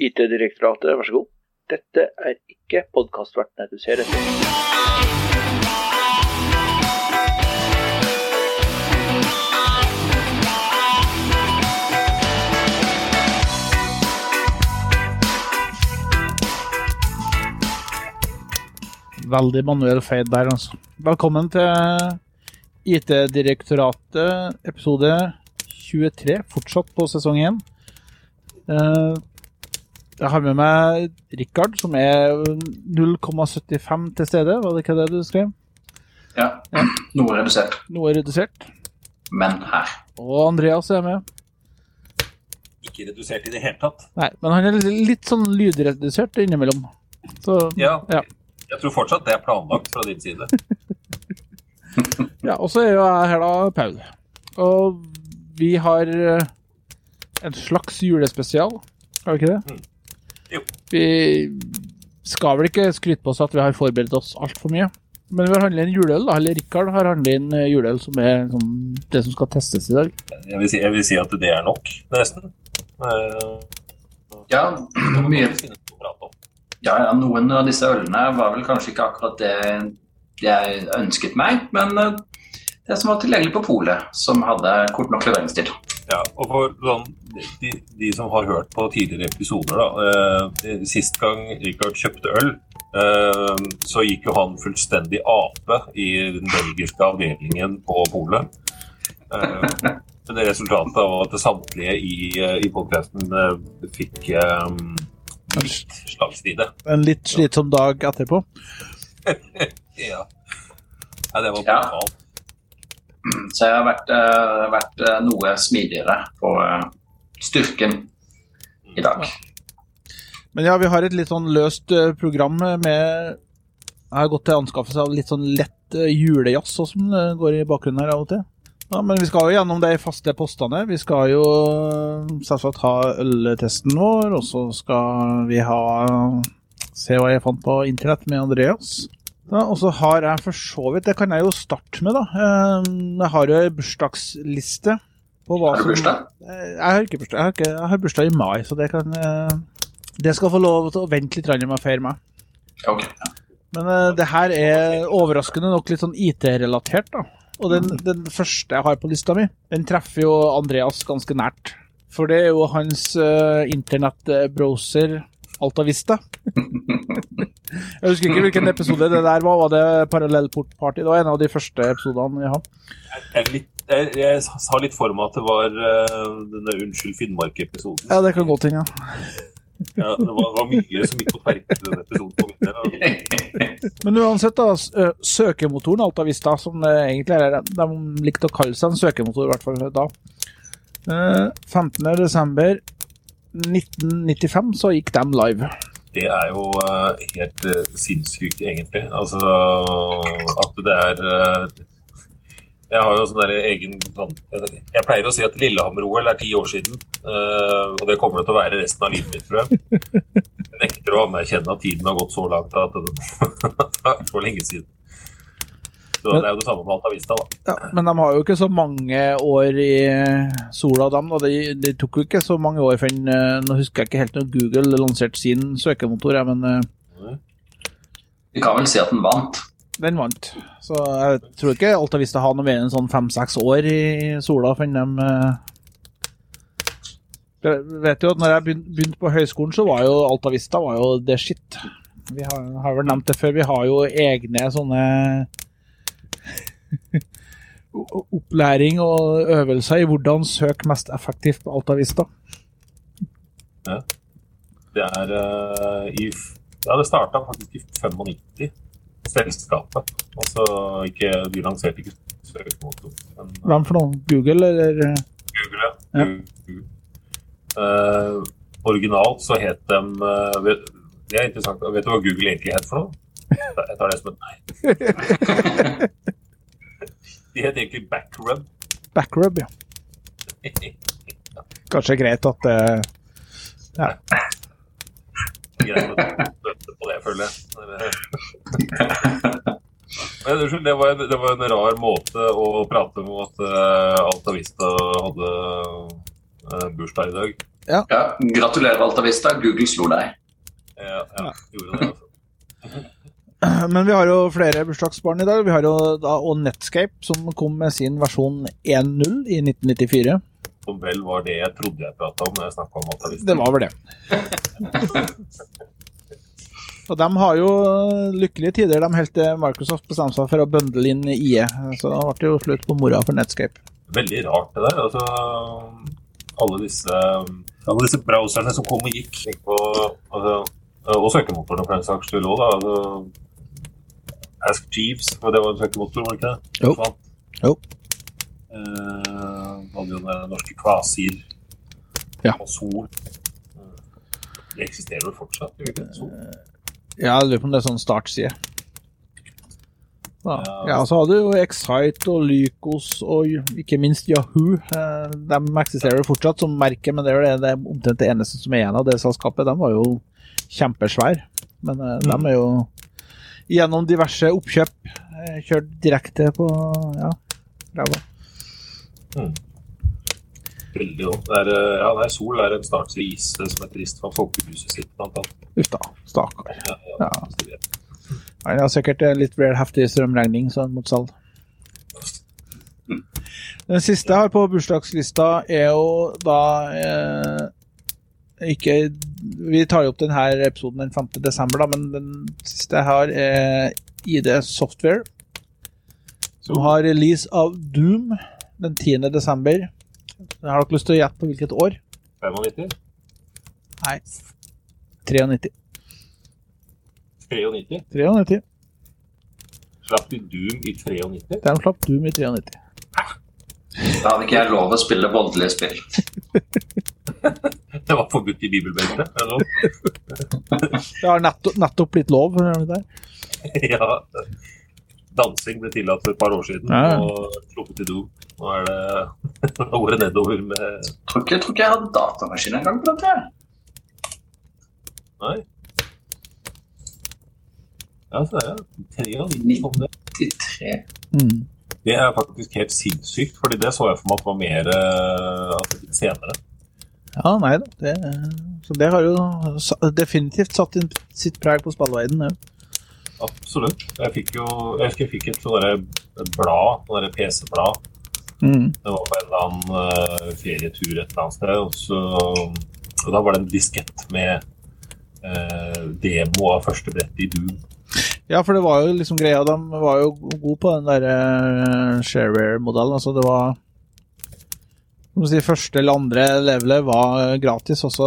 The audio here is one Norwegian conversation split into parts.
IT-direktoratet, vær så god. Dette er ikke podkastvertene du ser etter. Veldig manuell feil der, altså. Velkommen til IT-direktoratet, episode 23, fortsatt på sesong 1. Eh, Jeg har med meg Rikard, som er 0,75 til stede, var det ikke det du skrev? Ja, noe redusert, Noe redusert. men her. Og Andreas er med. Ikke redusert i det hele tatt. Nei, men han er litt sånn lydredusert innimellom. Så, Ja. Ja. Jeg tror fortsatt det er planlagt fra din side. Ja, og så er jo jeg her da, Paul. Og vi har eh, en slags julespesial, har vi ikke det? Mm. Jo. Vi skal vel ikke skryte på oss at vi har forberedt oss altfor mye. Men vi har handlet inn juleøl, da. Eller Rikard har handlet inn eh, juleøl som er som det som skal testes i dag. Jeg vil, si, jeg vil si at det er nok, nesten. Uh, Ja, det mye. Ja, ja, noen av disse ølene var vel kanskje ikke akkurat det jeg ønsket meg, men eh, det som var tilgjengelig på polet, som hadde kort nok leveringstid. Ja, og for sånn, de, de som har hørt på tidligere episoder, da. Eh, sist gang Richard kjøpte øl, eh, så gikk jo han fullstendig ape i den belgiske avdelingen på polet. Eh, det resultatet var at samtlige i, eh, i podkasten eh, fikk eh, litt slagside. En litt slitsom dag etterpå. Ja. Nei, det var Ja. Så jeg har vært, eh, vært eh, noe smidigere på eh, styrken i dag. Men ja, vi har et litt sånn løst program med Jeg har gått til anskaffelse av litt sånn lett julejazz også, som går i bakgrunnen her av og til. Ja, Men vi skal jo gjennom de faste postene. Vi skal jo selvsagt ha øltesten vår, og så skal vi ha Se hva jeg fant på internett med Andreas. Ja, og så har jeg for så vidt Det kan jeg jo starte med, da. Eh, Jeg har jo ei bursdagsliste. På hva Har du bursdag? Som, Jeg har ikke bursdag. Jeg har, ikke, jeg har bursdag i mai, så det kan eh, Det skal få lov til å vente litt med å feire meg. Ok. Men eh, det her er overraskende nok litt sånn IT-relatert, da. Og den, den første jeg har på lista mi, den treffer jo Andreas ganske nært. For det er jo hans uh, internettbrowser Alta Vista. jeg husker ikke hvilken episode det der var. Var det Parallellportparty? Det var en av de første episodene vi har Jeg, litt, jeg, jeg sa litt for meg at det var eh, denne Unnskyld Finnmark-episoden. Ja, det kan godt hende. Ja. Ja, det var, var mye som gikk på tverke i den episoden. på min del. Men uansett, da. Søkemotoren Alta Vista, som det egentlig er De likte å kalle seg en søkemotor, i hvert fall da. Eh, 15.12.1995 så gikk de live. Det er jo eh, helt eh, sinnssykt, egentlig. Altså at det er eh, Jeg har jo sånn der egen Jeg pleier å si at Lillehammer-OL er ti år siden. og det kommer det til å være resten av livet mitt, tror jeg. Jeg nekter å anerkjenne at tiden har gått så langt at det er så lenge siden. Så det er jo det samme med Altavista, da. Ja, men de har jo ikke så mange år i sola, dem. Og det, de tok jo ikke så mange år før eh, Nå husker jeg ikke helt når Google lanserte sin søkemotor, ja, men eh, Vi kan vel si at den vant. den vant. Så jeg tror ikke Altavista har noe mer enn sånn fem-seks år i sola før de eh, Jeg vet jo at når jeg begynte på høyskolen, så var jo Altavista var jo det shit. Vi har, har vel nevnt det før, vi har jo egne sånne opplæring og øvelser i hvordan søke mest effektivt på Altavista. Ja. Det er uh, i Ja, det starta faktisk i 95, selskapet. Altså ikke De lanserte ikke søkemotor, men eh, Hvem for noen? Google, eller? Google, ja. Ja. Google. Uh, originalt så het de vet, Det er interessant. Vet du hva Google egentlig het for noe? Jeg tar det som et nei. De het egentlig Backrub. Backrub, ja. Kanskje greit at uh, ja. Greit på det, føler jeg. Men unnskyld, det var, en, det var en rar måte å prate om at uh, Alta Vista hadde eh, bursdag i dag. Ja, gratulerer, Alta Vista. Google slo deg. Ja, ja, gjorde det, altså. Men vi har jo flere bursdagsbarn i dag. Vi har jo da og Netscape, som kom med sin versjon 1.0 i 1994. Som vel var det jeg trodde jeg prata om når jeg snakka om Atalisten. Det var vel det. Og de har jo lykkelige tider, de helt til Microsoft bestemte seg for å bundle inn IE. Så da ble det jo slutt på mora for Netscape. Veldig rart det der. Altså, alle disse, alle disse browserne som kom og gikk. på, altså, og søkemotorene for den saks skyld òg, Ask Jeeves, for det var en søkemotor, var det ikke det? Jo. Forsvant. Jo. Eh, hadde jo den norske Kvasir Ja. og Sol. Det eksisterer vel fortsatt? ikke? Sol? Ja, jeg lurer på om det er sånn startside. Ja. Ja. ja, så hadde du jo Excite og Lykos og ikke minst Yahoo. Eh, De eksisterer fortsatt som merke, men det er det, omtrent det eneste som er igjen av det selskapet. De var jo kjempesvære, men eh, de er jo gjennom diverse oppkjøp eh, kjørt direkte på ja, ræva. Veldig godt. Det er, ja, det er Sol er en startsis som er trist for folkehuset sitt, blant annet. Uff da, stakkar. Ja, ja, Ja. det. Han har sikkert litt vel heftig strømregning, så han måtte selge. Den siste jeg har på bursdagslista, er jo da eh, ikke Vi tar jo opp denne episoden den 5. desember, da, men den siste jeg har, er ID Software. Som har release av Doom den 10. desember. Har dere lyst til å gjette på hvilket år? 95? Nei. 93. 93? 93. Slapp de Doom i 93? De slapp Doom i 93. Da hadde ikke jeg lov å spille voldelige spill. Det var forbudt i bibelbeltet? Det har nettopp, nettopp blitt lov. der. ja. Dansing ble tillatt for et par år siden, Ja, og sluppet i do. Nå er det det nedover med Tror ikke, jeg tror ikke jeg hadde datamaskin engang på dette. Nei. Ja, så er det. Tre av 93 kom det. 93. Mm. Det er faktisk helt sinnssykt, fordi det så jeg for meg at var mer altså, senere. Ja, nei da. Det, så det har jo definitivt satt sitt preg på spillverdenen. Ja. Absolutt. Jeg fikk jo jeg husker jeg fikk et sånt blad, et blad, PC-blad. Mm. Det var på en eller annen eh, ferietur et eller annet sted. Og, så, og da var det en diskett med eh, demo av første brett i Doom. Ja, for det var jo liksom greia. De var jo gode på den der uh, shareware-modellen. Altså, det var Skal vi si, Første eller andre levelet var gratis, og så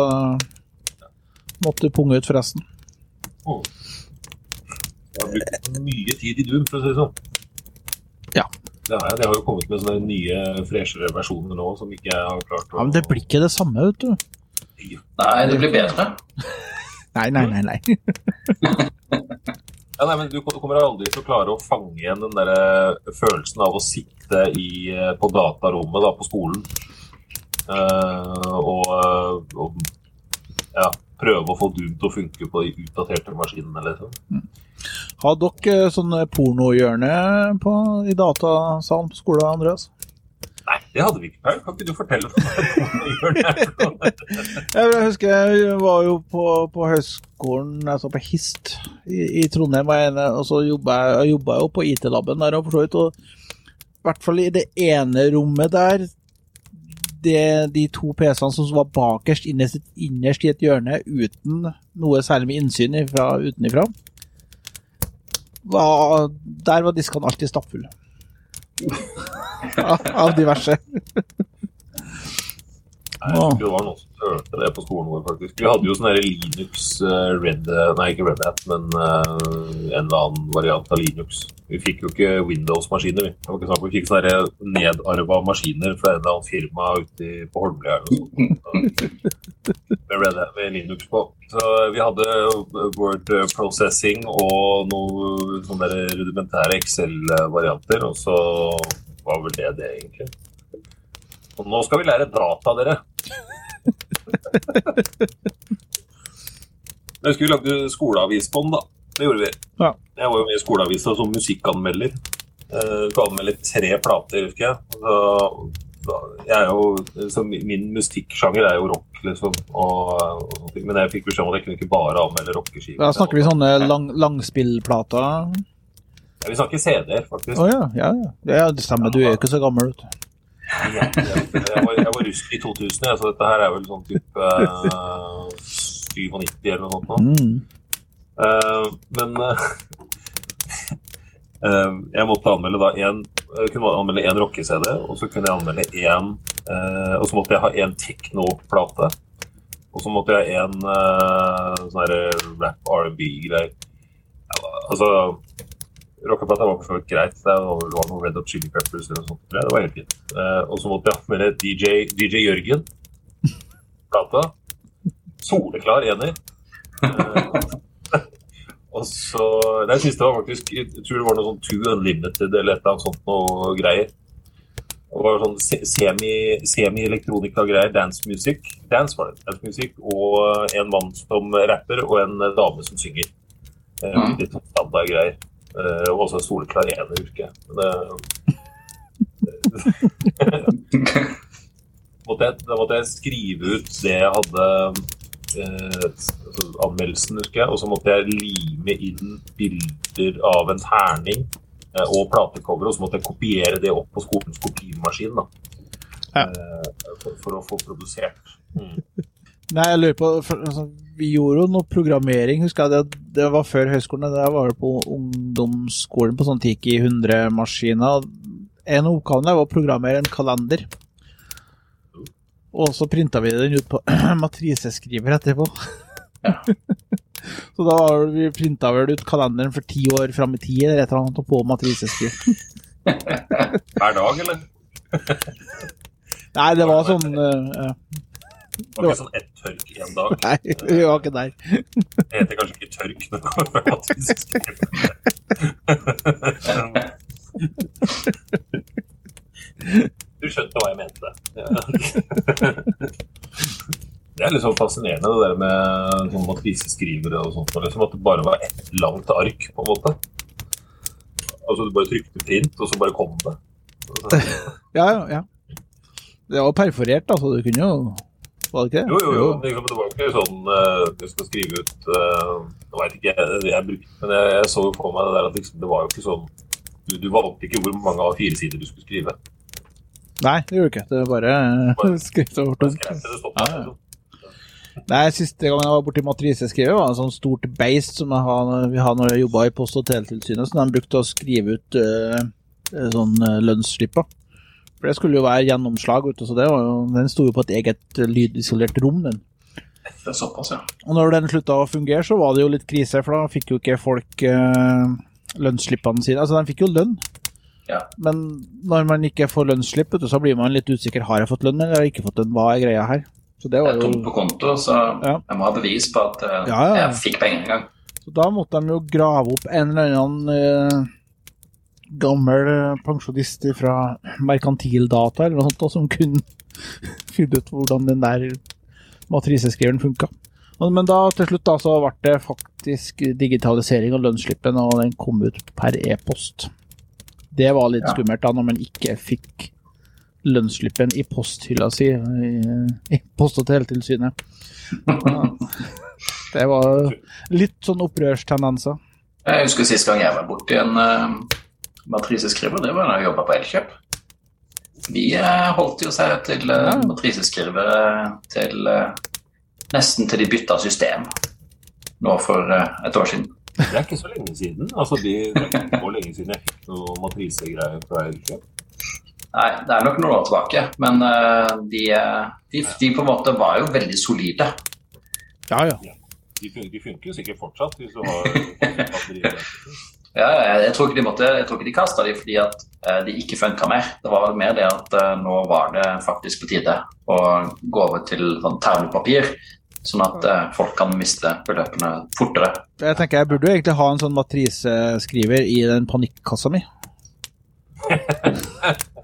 måtte du punge ut forresten. Jeg har brukt mye tid i Doom, for å si det sånn. Ja. Det har jeg. De har jo kommet med sånne nye, freshere versjoner nå som ikke jeg har klart å Ja, Men det blir ikke det samme, vet du. Nei, det blir bedre. Nei, nei, nei. nei. Ja, nei, men Du kommer aldri til å klare å fange igjen den der eh, følelsen av å sitte i, eh, på datarommet da, på skolen uh, og, og ja, prøve å få Doom til å funke på de utdaterte maskinene. Liksom. Har dere sånne sånn pornohjørne i datasalen på skolen, Andreas? Det hadde vi ikke. Paul. Kan ikke du fortelle for meg hvordan gjør det? Jeg husker jeg var jo på, på høyskolen, altså på HIST i, i Trondheim, og så jobba jeg, jo på IT-laben der og for så vidt. Og i hvert fall i det ene rommet der, det, de to PC-ene som var bakerst innerst, innerst i et hjørne uten noe særlig med innsyn ifra, utenifra, var, der var diskene alltid stappfulle. Av, diverse. Nei, det var noen som hørte det på skolen vår, faktisk. Vi hadde jo sånn Linux eh, Red Nei, ikke Red Hat, men eh, en eller annen variant av Linux. Vi fikk jo ikke Windows-maskiner, vi. Det var ikke snakk om vi fikk sånne nedarva maskiner fra en eller annen firma ute på Holmlia. Med, Red Hat, med Linux på. Så vi hadde word processing og noen sånne rudimentære Excel-varianter, og så var vel det det, egentlig. Og nå skal vi lære data, dere. Jeg husker vi lagde skoleavis på den, da. Det gjorde vi. Ja. Jeg var jo med i skoleavisa som musikkanmelder. Eh, kan anmelde tre plater, husker jeg. Så, da, jeg er jo, så Min musikksjanger er jo rock, liksom. Og, og, men jeg fikk beskjed om at jeg kunne ikke bare anmelde rockeskiver. Da snakker vi sånne lang, langspillplater. Ja, vi snakker CD-er, faktisk. Å ja, ja, ja. ja. Det stemmer, du er jo ikke så gammel. vet du. Jeg, jeg, var, jeg var rusk i 2000, jeg, så dette her er vel sånn type uh, 97 eller noe sånt. Mm. Uh, men uh, eh, jeg måtte anmelde da en jeg kunne anmelde én rocke-CD, og så kunne jeg anmelde én eh, Og så måtte jeg ha én tekno-plate. Og så måtte jeg ha en eh, sånn rap R&B-greier. Ja, altså Rockeplata var for så vidt greit. Det var, noe Red Hot Chili Peppers eller noe sånt. Det var helt fint. Eh, og så måtte jeg anmelde DJ, DJ Jørgen. Plata. Soleklar ener. Eh, og så Det siste var faktisk Jeg tror det var noe sånn Two Unlimited eller et eller annet sånt noe greier. Det var sånn semi- semi-elektronika-greier. dance music. Dance var det. Dance music, Og en mann som rapper, og en dame som synger. Eh, Mm. Litt sånn standard-greier. Eh, og også en soleklar ener, husker jeg. Men det måtte jeg, da måtte jeg skrive ut det jeg hadde eh, altså anmeldelsen, husker jeg, og så måtte jeg lime inn bilder av en terning eh, og platecover, og så måtte jeg kopiere det opp på skolens kopimaskin da, Ja. eh, for, for å få produsert. Mm. Nei, jeg lurer på for, altså, Vi gjorde jo noe programmering, husker jeg. Det, det var før høyskolen. Det var det på ungdomsskolen på sånn Tiki 100-maskiner. En av oppgavene var å programmere en kalender. Og så printa vi den ut på matriseskriver etterpå. så da var vi printa vel ut kalenderen for ti år fram i tid, eller et eller annet, og på matriseskriver. Hver dag, eller? Nei, det var sånn eh, Det var ikke sånn ett tørk en dag. Nei, vi var ikke der. Det heter kanskje ikke tørk når det kommer fra matrisk Du skjønte hva jeg mente. Det er litt sånn fascinerende det der med sånn matriseskrivere og sånt. Liksom, at det bare var ett langt ark, på en måte. Altså du bare trykte print, og så bare kom det. Ja, ja, ja. Det var perforert, altså. du kunne jo Var det ikke det? Jo, jo, jo. Det var ikke sånn uh, du skal skrive ut uh, Jeg veit ikke, jeg, jeg brukte Men jeg, jeg så jo for meg det der at liksom, det var jo ikke sånn du, du valgte ikke hvor mange av fire sider du skulle skrive. Nei, det gjorde du ikke. Det var bare uh, skrevet over Det det Ja, ja. liksom. Nei, Siste gang jeg var borti matriseskrivet, var en sånn stort beist som har, vi har når jeg jobba i Post- og teletilsynet, som de brukte å skrive ut uh, sånn lønnsslipper. For det skulle jo være gjennomslag, ute, så det var jo, den sto jo på et eget uh, lydisolert rom, den. Det er såpass, ja. Og når den slutta å fungere, så var det jo litt krise, for da fikk jo ikke folk eh, lønnsslippene sine. Altså, de fikk jo lønn. Ja. Men når man ikke får lønnsslipp, så blir man litt usikker. Har jeg fått lønn, eller har jeg ikke fått lønn? Hva er greia her? Så det var er tomt jo på konto, så Ja. jeg må ha bevis på at eh, Ja, jeg fikk penger en gang. Så da måtte de jo grave opp en eller annen eh, gammel eh, pensjonist fra Merkantildata eller noe sånt da, som kunne finne ut hvordan den der matriseskriveren funka. Men da til slutt da, så ble det faktisk digitalisering av lønnsslippen, og den kom ut per e-post. Det var litt Ja. skummelt da, når man ikke fikk lønnsslippen i posthylla si i, i Post- og teletilsynet. Det var litt sånn opprørstendenser. Jeg husker sist gang jeg var borti en uh, matriseskriver, det var da jeg jobba på Elkjøp. Vi eh, holdt jo seg til uh, Ja. matriseskrivere til eh, nesten til de bytta system nå for eh, et år siden. Det er ikke så lenge siden. Altså, de, det er ikke så lenge siden jeg fikk noe matrisegreier fra Elkjøp. Nei, det er nok noen år tilbake, men eh, de, eh, de, de på en måte var jo veldig solide. Ja, ja. De, fun de funker jo sikkert fortsatt hvis du har batterier. Ja, jeg tror ikke de, måtte, jeg tror ikke de kasta dem fordi at eh, de ikke funka mer. Det var mer det at eh, nå var det faktisk på tide å gå over til sånn termopapir, sånn at eh, folk kan miste beløpene fortere. Jeg tenker jeg burde jo egentlig ha en sånn matriseskriver i den panikkassa mi.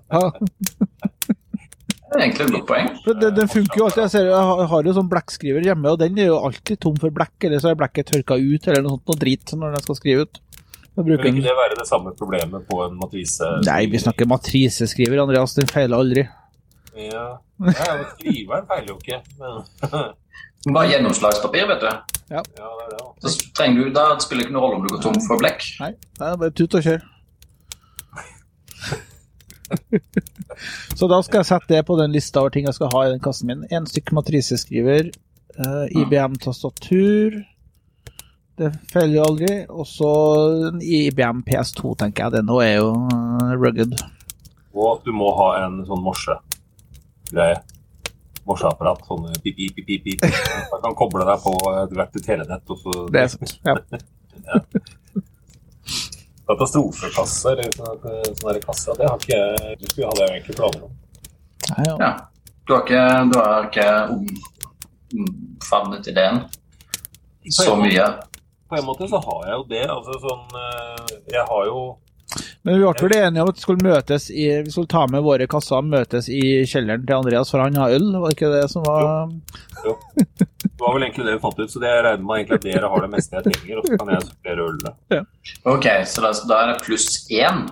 Ja, Det er egentlig et godt poeng. den, den funker jo alltid. Jeg, ser, har- jeg har jo sånn blekkskriver hjemme, og den er jo alltid tom for blekk, eller så er blekket tørka ut, eller noe sånt noe drit når den skal skrive ut. Vil ikke det være det samme problemet på en matrise? Nei, vi snakker matriseskriver, Andreas. Den feiler aldri. Ja, ja skriveren feiler jo ikke. Men, Bare gjennomslagspapir, vet du. ja, det er det. Så trenger du, Da spiller det ikke noen rolle om du går tom for blekk. Nei, det er bare tut og kjør. Så da skal jeg sette det på den lista over ting jeg skal ha i den kassen min. En stykk matriseskriver, eh, IBM-tastatur Det feiler jo aldri. Og så IBM PS2, tenker jeg. Det nå er jo eh, rugged. Og du må ha en sånn morse-greie. Morseapparat. Sånn pip, pip, pip, pip, pip. Du kan koble deg på etter hvert telenett. Og så Det er sant. Ja. Katastrofekasse eller sånn sånne kasser, kasse, det har ikke jeg Det skulle- hadde jeg egentlig planer om. Nei, ja. Ja. Du har ikke, du har ikke om- omfavnet ideen så mye. På en måte så har jeg jo det. Altså sånn eh, Jeg har jo Men vi ble vel enige om at vi skulle møtes i Vi skulle ta med våre kasser og møtes i kjelleren til Andreas, for han har øl, var det ikke det som var Jo Det var vel egentlig det vi fant ut, så det jeg regner med egentlig at dere har det meste jeg trenger, og så kan jeg supplere ølene. Ok, så da, da er det pluss én.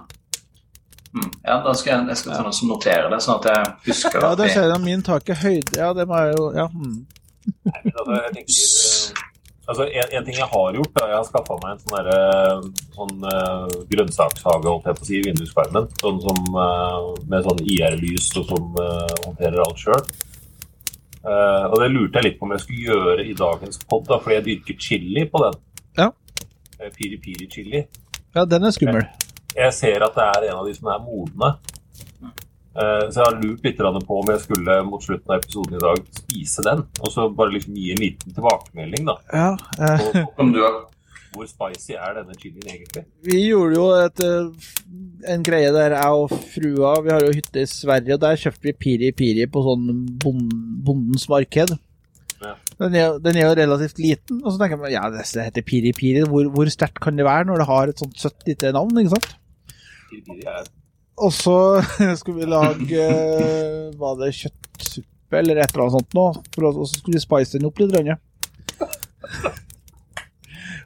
Mm. Ja, da skal jeg, jeg skal ta noen som noterer det, sånn at jeg husker Ja, der ser jeg min tak er høyde Ja, det må jeg jo Ja. Mm. Nei, men altså, jeg tenker eh, Altså, en, en ting jeg har gjort, da, jeg har skaffa meg en sånn, derre, sånn uh, grønnsakshage holdt jeg på å si, i vinduskarmen. Sånn som, eh, med sånn IR-lys og som uh, håndterer alt sjøl. og det lurte jeg litt på om jeg skulle gjøre i dagens pod, da, fordi jeg dyrker chili på den. Ja. Eh, Piri piri chili. ja, den er skummel. Jeg ser at det er en av de som er modne. Eh, Så jeg har lurt litt på om jeg skulle mot slutten av episoden i dag spise den. Og så bare liksom gi en liten tilbakemelding da. Ja. Eh, Om du har hvor spicy er denne chilien egentlig? vi gjorde jo et, eh, en greie der jeg og frua Vi har jo hytte i Sverige, og der kjøpte vi piri piri på sånn bond, bondens marked. Ja. Den er, den er jo relativt liten, og så tenker jeg ja, det heter piri piri. Hvor, hvor sterkt kan det være når det har et sånt søtt lite navn, ikke sant? Piri piri er Og så skulle vi lage eh, Var det kjøttsuppe eller et eller annet sånt nå? Og så skulle vi spice den opp litt. Rønne.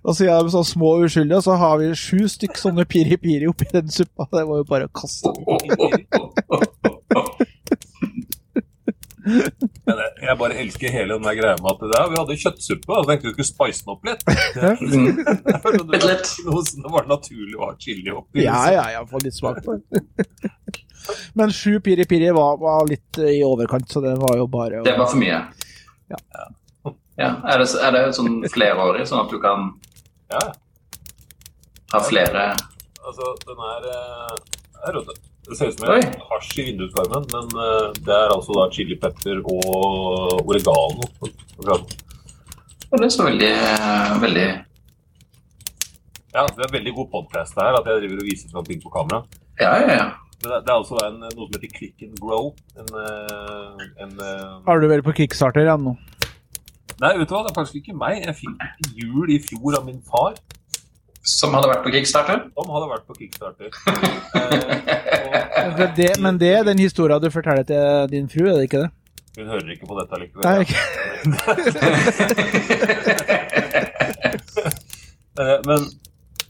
Og siden de er så små og uskyldige, så har vi sju stykk sånne piri-piri oppi den suppa. Det var jo bare å kaste. piri piri. Men jeg, jeg bare elsker hele den der greia med at det der, vi hadde kjøttsuppe, og tenkte vi skulle spice den opp litt. Mm. noe som det var naturlig å ha chili oppi. Ja, ja, ja, få litt smak på det. Men sju piri-piri var, var litt i overkant, så det var jo bare å Det var for mye. Ja. Ja, Er det, er det sånn flerårig, sånn at du kan Ja, ha flere altså den er er her, vet du. Det ser ut som Oi. en hasj i vinduskarmen, men eh, det er altså da chili pepper og oregano. Og Det er så veldig, veldig Ja, det er veldig god podcast det her, at jeg driver og viser fram ting på kamera. Ja, ja, ja. Men det, er altså en, noe som heter Click and Grow. En, eh, en eh, Har du vært på kickstarter ennå? Nei, vet du hva, det er faktisk ikke meg. Jeg fikk jul i fjor av min far. Som hadde vært på kickstarter. Som hadde vært på Kickstarter. Eh, det, men det er den historien du forteller til din fru, er det ikke det? hun hører ikke på dette likevel. Nei, ikke. Eh, Men,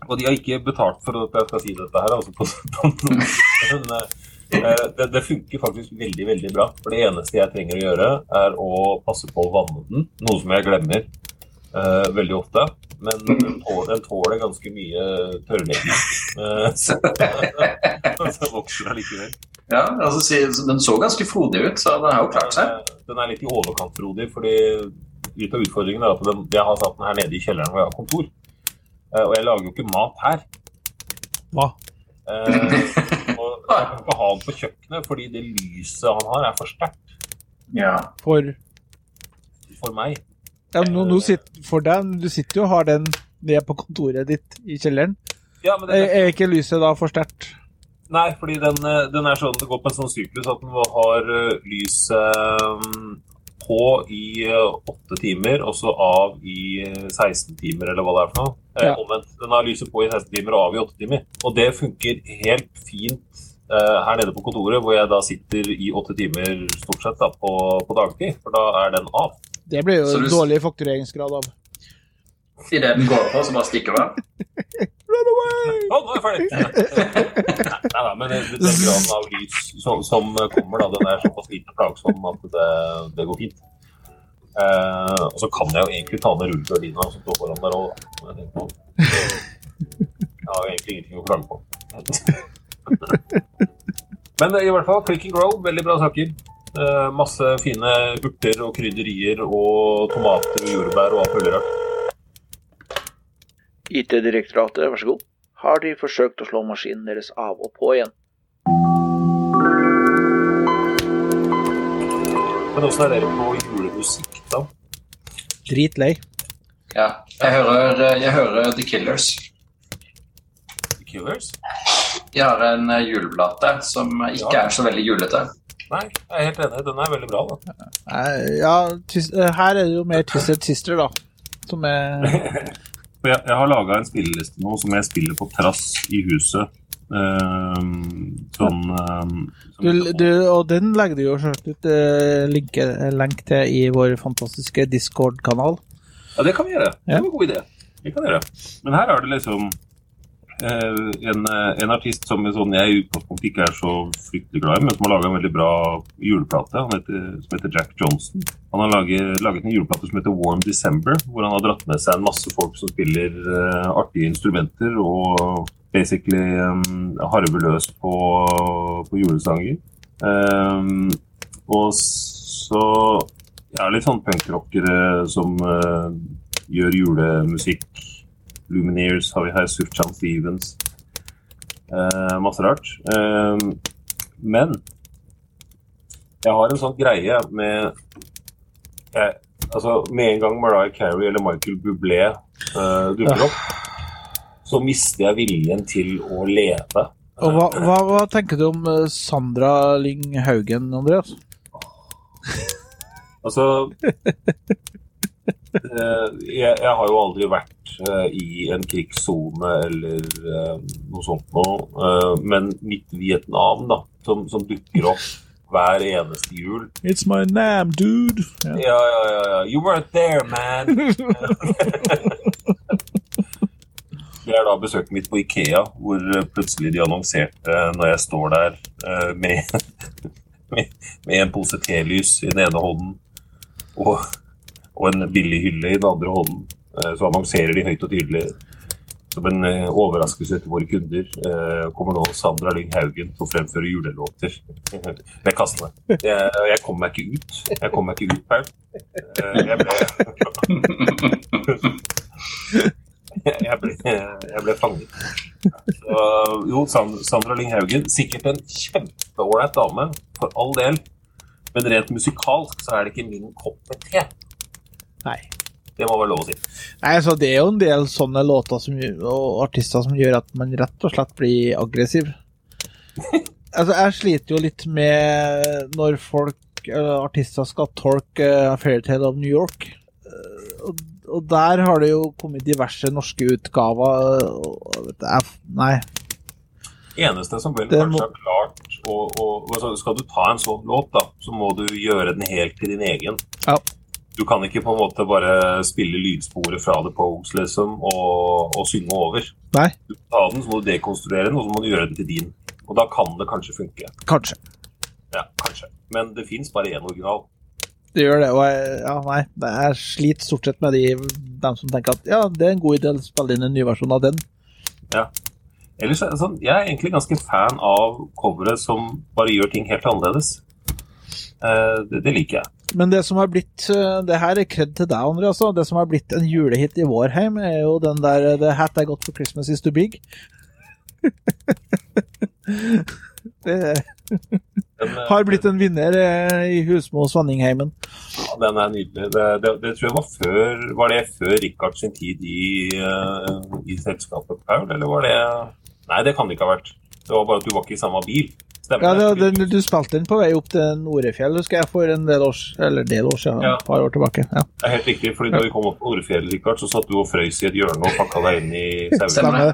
og de har ikke betalt for at jeg skal si dette her. Altså på, på, men eh, det, det funker faktisk veldig veldig bra. For det eneste jeg trenger å gjøre, er å passe på å vanne den. Noe som jeg glemmer eh, veldig ofte. Men den tåler, den tåler ganske mye tørrlegging. Uh, så, så vokser allikevel. Ja, altså, Den så ganske frodig ut, så den har jo klart seg. Den er- Den er litt i overkant frodig, fordi litt av utfordringen er at den, jeg har satt den her nede i kjelleren hvor jeg har kontor. Uh, og jeg lager jo ikke mat her. Hva? Uh, og jeg kan ikke ha den på kjøkkenet, fordi det lyset han har, er for sterkt Ja. For, for meg. Ja, nå, nå sitter, for deg, du sitter jo og har den nede på kontoret ditt i kjelleren. Ja, men Er, er ikke lyset da for sterkt? nei, fordi den, eh, den er sånn, det går på en sånn syklus at den har eh, lyset mm, på i eh, åtte timer, og så av i eh, 16 timer, eller hva det er for noe. Eh, Ja. Omvendt. Den har lyset på i 16 timer og av i 8 timer. Og det funker helt fint eh, her nede på kontoret, hvor jeg da sitter i 8 timer stort sett da, på, på dagtid. For da er den av. Det blir jo du- dårlig faktureringsgrad av. Idet den går på, så bare stikker den. Run away! Å, nå er jeg ferdig! Nei nei, men det- den graden av lys som, som kommer, da, den er såpass lite plagsom at det, det går fint. Eh, og så kan jeg jo egentlig ta ned rullegardina som står foran der òg, da. Jeg har jo egentlig ingenting å klage på. Men i hvert fall, Click and Grow, veldig bra saker. Eh, masse fine urter og krydderier og tomater og jordbær og alt mulig rart. IT-direktoratet, vær så god. Har de forsøkt å slå maskinen deres av og på igjen? Men åssen er dere på julemusikk, da? Dritlei. Ja. Jeg hører, jeg hører The Killers. The Killers? De har en eh, juleplate som ikke Ja. er så veldig julete. Nei, jeg er helt enig. Den er veldig bra, da. Ja, eh, her er det jo mer Twisted Sister, da. Som er Jeg, jeg har laga en spilleliste nå som jeg spiller på trass i huset. Ehm, sånn ehm, du, du, Og den legger du jo selvsagt ut eh, link, eh, lenk til i vår fantastiske Discord-kanal. Ja, det kan vi gjøre. Det Ja. var en god idé. Det kan vi gjøre. Men her er det liksom en, eh, en artist som, sånn, jeg i utgangspunktet ikke er så fryktelig glad i, men som har laga en veldig bra juleplate heter, som heter Jack Johnson. Han har laget, laget en juleplate som heter Warm December, hvor han har dratt med seg en masse folk som spiller uh, artige instrumenter og basically um, harver løs på, på julesanger. Um, og så ja, litt sånn punkrockere som uh, gjør julemusikk. Lumineers har vi her, Sufjan Stevens. Eh, masse rart. Eh, men jeg har en sånn greie med eh, Altså, med en gang Mariah Carey eller Michael Bublé eh, dukker opp, så mister jeg viljen til å leve. Og hva, hva, hva tenker du om Sandra Lyng Haugen, Andreas? Altså jeg, jeg har jo aldri vært eh, i en krigssone eller eh, noe sånt noe. eh, men mitt Vietnam, da, som, som dukker opp hver eneste jul It's my name, dude. Yeah. Ja, ja, ja. ja. You weren't there, man. Det er da besøket mitt på Ikea, hvor eh, plutselig de annonserte når jeg står der eh, med, med, med en pose telys i den ene hånden og, og en billig hylle i den andre hånden, eh, så annonserer de høyt og tydelig som en eh, overraskelse til våre kunder eh, kommer nå Sandra Lyng Haugen til å fremføre julelåter ved kassene. Jeg, jeg kom meg ikke ut. Jeg kom meg ikke ut, Paul. Jeg ble jeg ble, jeg ble fanget. Så, jo, Sandra Lyng Haugen, sikkert en kjempeålreit dame, for all del. Men rent musikalsk så er det ikke min kopp med te. Nei. Det må være lov å si. Nei, så Det er jo en del sånne låter som, og artister som gjør at man rett og slett blir aggressiv. altså, jeg sliter jo litt med når folk, eller artister, skal tolke uh, Fairytale of New York. Eh, og, der har det jo kommet diverse norske utgaver. Vet jeg, nei. Eneste som vel kanskje må- har klart og, og, altså, Skal du ta en sånn låt, da, så må du gjøre den helt til din egen. Ja. Du kan ikke på en måte bare spille lydsporet fra The Pogues liksom, og, og synge over. Nei, Du tar den, så må du dekonstruere den, og så må du gjøre den til din. Og da kan det kanskje funke. kanskje. Ja, kanskje. Men det fins bare én original. Det gjør det. Og jeg, ja, nei, jeg sliter stort sett med de dem som tenker at ja, det er en god idé å spille inn en ny versjon av den. Ellers, altså, Jeg er egentlig ganske fan av covere som bare gjør ting helt annerledes. Uh, det, det liker jeg. Men det som har blitt eh, Det her er kred til deg, André. Altså. Det som har blitt en julehit i vår heim, er jo den der eh, The hat I got for Christmas is too big. det eh, har blitt en vinner i Husmo Svanningheimen. Ja, den er nydelig. Det, det, det tror jeg var før Var det før Richard sin tid i, i selskapet, Paul? Eller var det Nei, det kan det ikke ha vært. Det var bare at du var ikke i samme bil. Stemmer Ja, det? det, du spilte den på vei opp til Norefjell, husker jeg, for en del års Eller del år siden, Ja. et par år tilbake. Ja. Det er helt riktig, fordi da vi kom opp på Norefjell, Rikard, så satt du og frøys i et hjørne og pakka deg inn i sauene.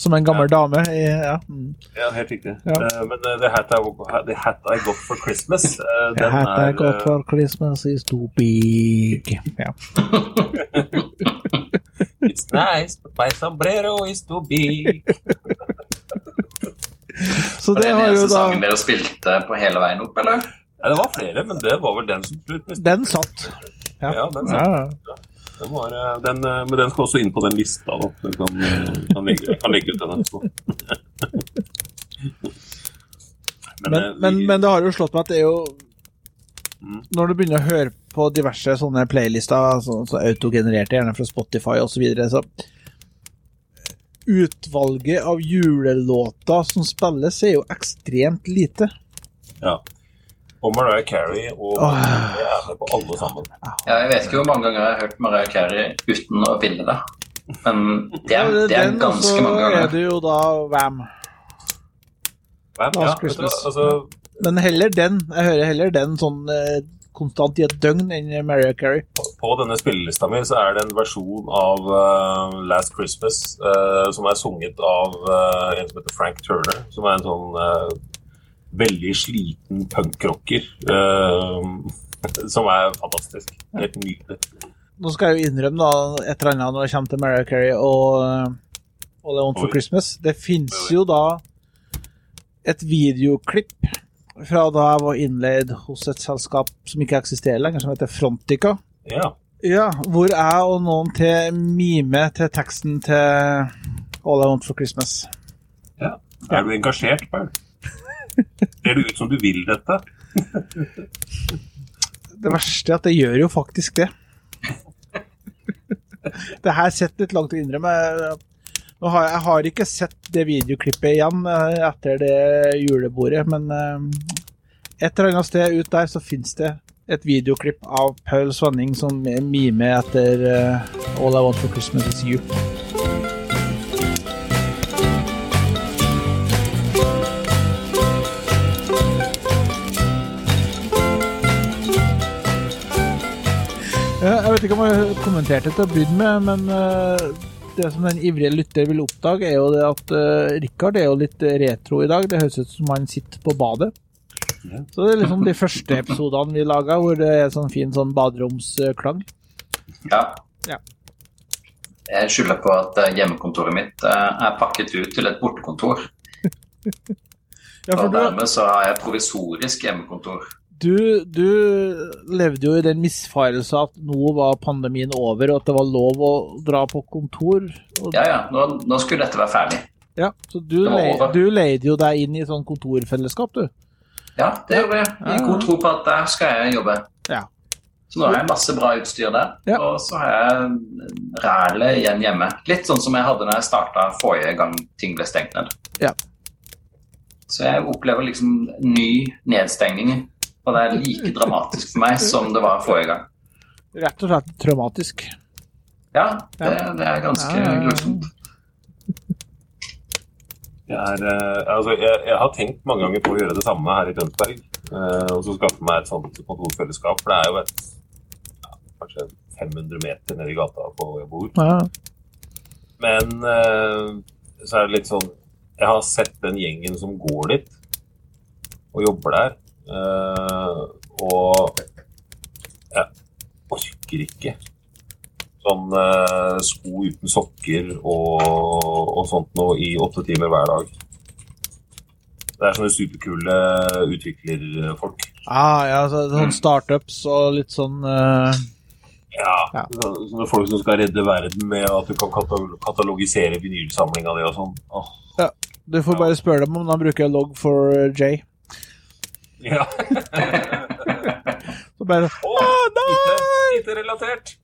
Som en gammel dame. I, ja. mm. Ja, helt riktig. Ja. Eh, Men uh, the hat, I, the hat I got for Christmas, uh, The den hat I got eh, for Christmas is too big. Ja. It's nice, but my sombrero is too big. Så Var det det har jo eneste da sangen dere spilte på hele veien opp, eller? Ja, det var flere, men det var vel den som slutt. Den satt. Ja. Ja, den, satt. ja. den var, eh, den, eh, men den skal også inn på den lista. Da. Den kan, eh, kan, legge, kan legge ut den etterpå. Men, men, vi- men det har jo slått meg at det er jo Mm. Når du begynner å høre på diverse sånne playlister, så, så autogenererte, gjerne fra Spotify osv., så, videre, så Utvalget av julelåter som spilles, er jo ekstremt lite. Ja. Og Mariah Carey og Åh. jeg er med på alle sammen. Ja, jeg vet ikke hvor mange ganger jeg har hørt Mariah Carey uten å ville det. Men det er, det er Den, mange ganger. så er det jo da Wam. Wam, Ja, altså, Men heller den. Jeg hører heller den sånn eh, konstant i et døgn enn Mariah Carey. på denne spillelista mi så er det en versjon av uh, Last Christmas uh, som er sunget av uh, en som heter Frank Turner, som er en sånn veldig sliten punkrocker. som er fantastisk. Helt nydelig. Nå skal jeg jo innrømme da, et eller annet når det kommer til Mariah Carey og uh, All I Want for. Christmas. Det fins jo da et videoklipp fra da jeg var innleid hos et selskap som ikke eksisterer lenger, som heter Frontica. Ja. Ja, hvor jeg og noen til mime til teksten til All I Want for Christmas. Ja. Er du engasjert, Paul? Ser det ut som du vil dette? Det verste er at det gjør jo faktisk det. Det her sitter litt langt å innrømme. Nå har jeg, jeg har ikke sett det videoklippet igjen eh, etter det julebordet, men eh, et eller annet sted ut der så finnes det et videoklipp av Paul Svanning som mimer etter eh, All I Want for Christmas Is You. Jeg vet ikke om jeg kommenterte til å begynne med, men det som den ivrige lytter vil oppdage, er jo det at uh, Rikard er jo litt retro i dag. Det høres ut som han sitter på badet. Ja. Så det er liksom de første episodene vi laga, hvor det er sånn fin sånn baderomsklang. Ja. Ja. Jeg skylder på at eh, hjemmekontoret mitt eh, er pakket ut til et bortekontor. Ja, Og dermed så har jeg provisorisk hjemmekontor. Du, du levde jo i den misfarelse at nå var pandemien over, og at det var lov å dra på kontor. Ja, ja, nå, nå skulle dette være ferdig. ja, så du, Det le, du leide jo deg inn i sånn kontorfellesskap, du. Ja, det gjorde jeg. I god tro på at der skal jeg jobbe. Ja. Så nå har jeg masse bra utstyr der, Ja. og så har jeg rælet igjen hjemme. Litt sånn som jeg hadde når jeg starta forrige gang ting ble stengt ned. Ja. Så jeg opplever liksom ny nedstengning, og det er like dramatisk for meg som det var forrige gang. Rett og slett traumatisk. Ja, det, det er ganske Ja, ja, ja. grusomt. Jeg, er, eh, altså, jeg, jeg har tenkt mange ganger på å gjøre det samme her i Tønsberg. Eh, og så skaffe meg et sånt kontorfellesskap. For det er jo et ja, kanskje 500 meter nede i gata på hvor jeg bor. Ja. Men eh, så er det litt sånn Jeg har sett den gjengen som går dit og jobber der. Eh, og jeg orker ikke sånn eh, sko uten sokker og, og sånt noe i åtte timer hver dag. Det er sånne superkule utviklerfolk. Ah, ja, så, sånn startups og litt sånn uh... Ja, Ja. så- Sånne folk som skal redde verden med at du kan katal- katalogisere vinylsamlinga di og sånn. Åh, Du får bare spørre dem om de bruker log for J. Ja. Så bare Åh, nei! IT-relatert.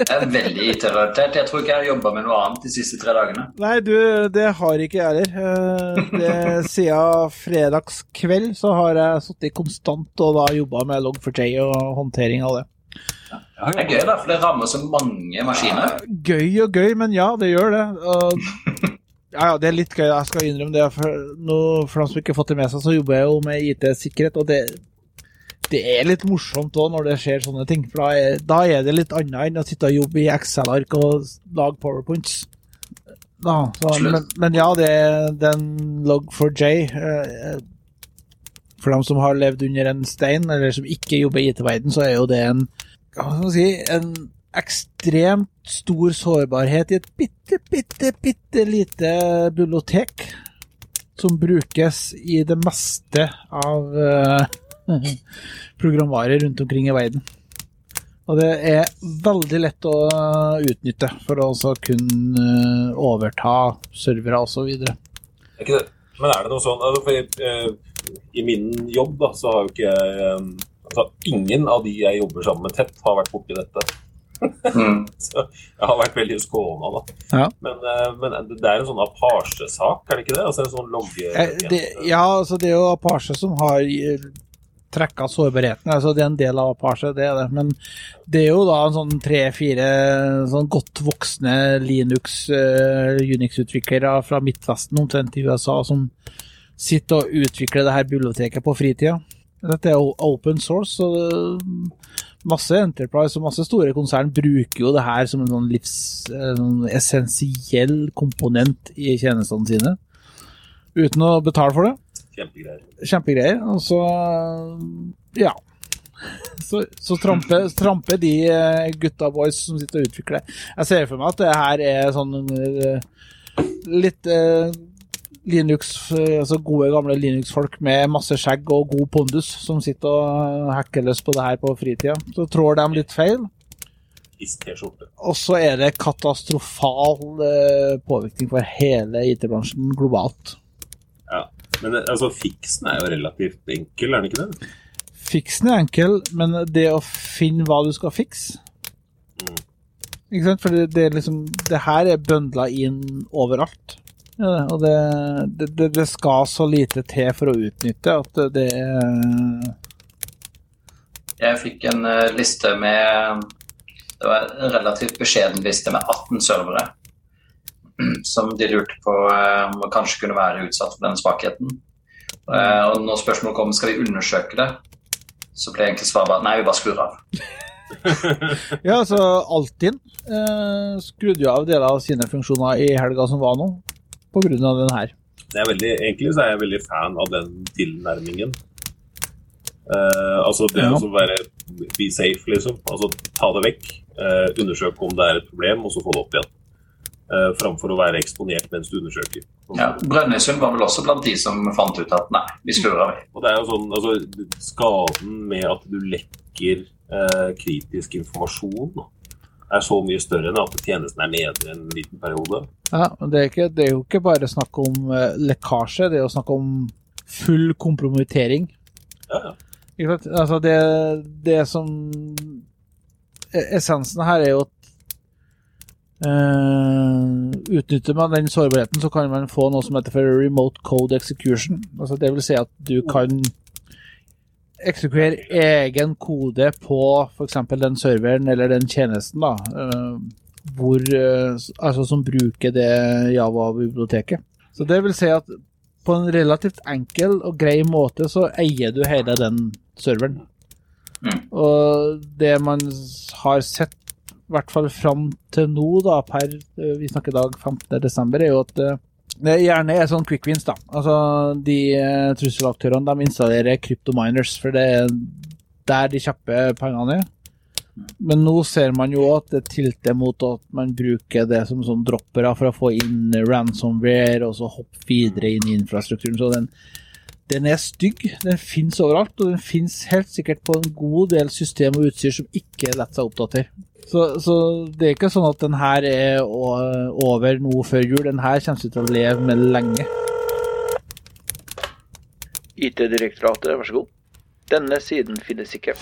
Det er veldig IT-relatert. Jeg tror ikke jeg har jobba med noe annet de siste tre dagene. Nei, du, det har ikke jeg heller. Eh, det- Siden fredagskveld så har jeg sittet konstant og da jobba med log4j og håndtering av det. Det er gøy, da, for det rammer så mange maskiner. Gøy og gøy, men ja, det gjør det. Ja, ja, det er litt gøy, jeg skal innrømme det. For, nå, for de som ikke har fått det med seg, så jobber jeg jo med IT-sikkerhet, og det, det er litt morsomt òg når det skjer sånne ting. For da er, da er det litt annet enn å sitte og jobbe i Excel-ark og lage powerpoints. Da, så, men, men ja, det er den log4j. Eh, for dem som har levd under en stein, eller som ikke jobber i IT-verden, så er jo det en hva skal man si, en ekstremt stor sårbarhet i et bitte, bitte, bitte lite bibliotek som brukes i det meste av uh, programvare rundt omkring i verden. Og det er veldig lett å utnytte for å også kunne uh, overta servere osv. Men er det noe sånn altså, for, uh, I min jobb da, så har jo ikke altså, Ingen av de jeg jobber sammen med tett, har vært borti dette. Mm. så jeg har vært veldig skåna, da. Ja. Men, uh, men det er en sånn Apache-sak, er det ikke det? Altså en sånn logge... Eh, det, ja, altså det er jo Apache som har eh, trekka sårbarheten. Altså det er en del av Apache, det er det. Men det er jo da en sånn tre-fire sånn godt voksne Linux, uh, Unix-utviklere fra Midtvesten, omtrent i USA, som sitter og utvikler det her biblioteket på fritida. Dette er open source, så det, masse Enterprise og masse store konsern bruker jo det her som en sånn livs, eh, sånn komponent i tjenestene sine. Uten å betale for det. Kjempegreier. Kjempegreier. Og så ja. Så, så tramper, tramper de eh, gutta boys som sitter og utvikler. Jeg ser for meg at det her er sånn eh, litt Linux, eh, altså gode, gamle Linux-folk med masse skjegg og god pondus som sitter og hacker løs på det her på fritida. Så trår de litt feil. Og så er det katastrofal eh, påvirkning for hele IT-bransjen globalt. Ja. Men eh, altså, fiksen er jo relativt enkel, er den ikke det? Fiksen er enkel, men det å finne hva du skal fikse Mm. Ikke sant? For det, det, er liksom, det her er bøndla inn overalt. Ja, og det, det, det, det skal så lite til for å utnytte at det Jeg fikk en eh, liste med Det var en relativt beskjeden liste med 18 servere. Som de lurte på om om kanskje kunne være utsatt for den svakheten. Eh, Og når spørsmålet kom skal vi undersøke det, så ble egentlig svaret bare nei, vi bare skrur av. Ja, altså Altinn eh, skrudde jo av deler av sine funksjoner i helga som var nå, av den her. Det er veldig, egentlig så er jeg veldig fan av den tilnærmingen. Uh, altså det Ja. å være be safe, liksom. Altså ta det vekk. Uh, undersøke om det er et problem, og så få det opp igjen. Uh, framfor å være eksponert mens du undersøker. Ja, Brønnøysund var vel også blant de som fant ut at nei, vi skrur av. vi. Og det er jo sånn, altså Skaden med at du lekker eh, kritisk informasjon er så mye større enn at tjenesten er nede en liten periode. Ja, det er, ikke, det er jo ikke bare snakk om eh, lekkasje, det er jo snakk om full kompromittering. Ja, ja. Altså det, det som e- Essensen her er jo at uh, Utnytter man den sårbarheten, så kan man få noe som heter for remote code execution. Altså det vil si at du kan eksekvere egen kode på f.eks. den serveren eller den tjenesten da, eh, hvor, eh, altså som bruker det Java-biblioteket. Så det vil si at på en relativt enkel og grei måte så eier du hele den serveren. Mm. Og det man har sett, i hvert fall fram til nå, da, per eh, vi snakker dag 15. desember, er jo at gjerne er sånn quick wins, da. Altså, de eh, trusselaktørene de installerer kryptominers, for det er der de kjappe pengene er. Men nå ser man jo at det tilter mot at man bruker det som sånn droppere for å få inn ransomware, og så hoppe videre inn i infrastrukturen. Så den, den er stygg. Den finnes overalt, og den finnes helt sikkert på en god del system og utstyr som ikke lar seg oppdatere. Så, så det er ikke sånn at den her er over nå før jul. Den her kommer til å leve med lenge. IT-direktoratet, vær så god. Denne siden finnes ikke.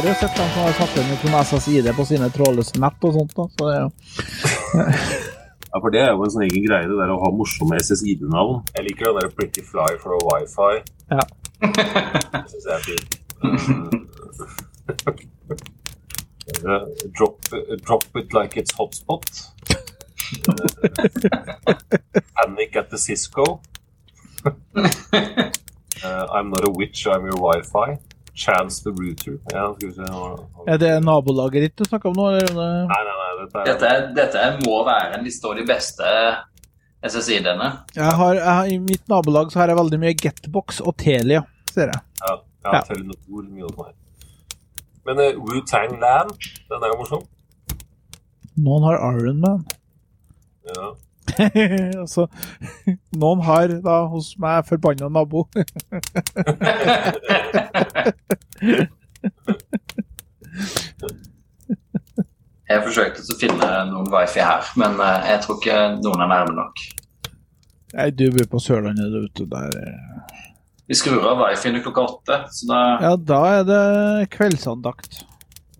Har jo sett dem som har satt inn på SSID på sine trådløse nett og sånt. Da. Så det er jo Ja, for det er jo en sånn egen greie, det der å ha morsomme SSID-navn. Jeg liker den der Pretty Fly for a Wifi. Ja. Det synes jeg er fint. Uh, drop, drop it like it's hotspot. Panic at the Cisco. Uh, I'm not a witch, I'm your wifi. Chance the router. Ja, skal vi se. Er det nabolaget ditt du snakker om nå? Eller? Nei, nei, nei. Dette er, Dette, dette må være en liste over de beste SSI-ene. Jeg har, jeg har, I mitt nabolag så har jeg veldig mye Getbox og Telia, ser jeg. Ja, ja, Ja. Telenor, mye av det. Men uh, Wu-Tang Land, den er jo morsom. Noen har Iron Man. Ja. altså, noen har da hos meg forbanna nabo. Jeg forsøkte å finne noen wifi her, men eh, jeg tror ikke noen er nærme nok. Nei, du bor på Sørlandet, du. Der. eh. Vi skrur av wifi-en klokka åtte, så da, Ja, da er det kveldsandakt.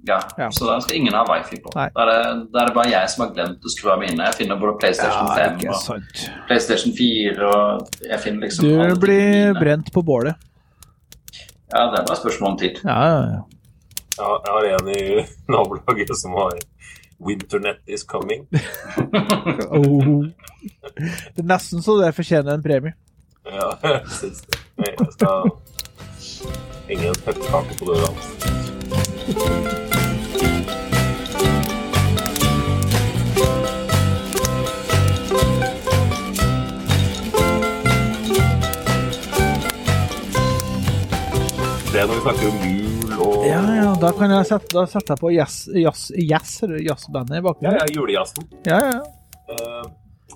Ja, Ja. så da skal ingen ha wifi på. Da er, det, da er det bare jeg som har glemt å skru av mine. Jeg finner både PlayStation 5 og sant. PlayStation 4 og jeg finner liksom Du blir mine. brent på bålet. Ja, det er bare spørsmål om tid. Ja, ja, ja. Ja, jeg har en i nabolaget som har Winternet is coming. Oh. Det er nesten så det fortjener en premie. Ja, jeg syns det. Jeg skal henge en pepperkake på døra hans. Det er når vi snakker om jul og Ja, ja, da kan jeg sette, da setter jeg på jazz, jazz, jazz, jazzbandet i bakgrunnen. ja, julejazzen. Ja, ja. Eh,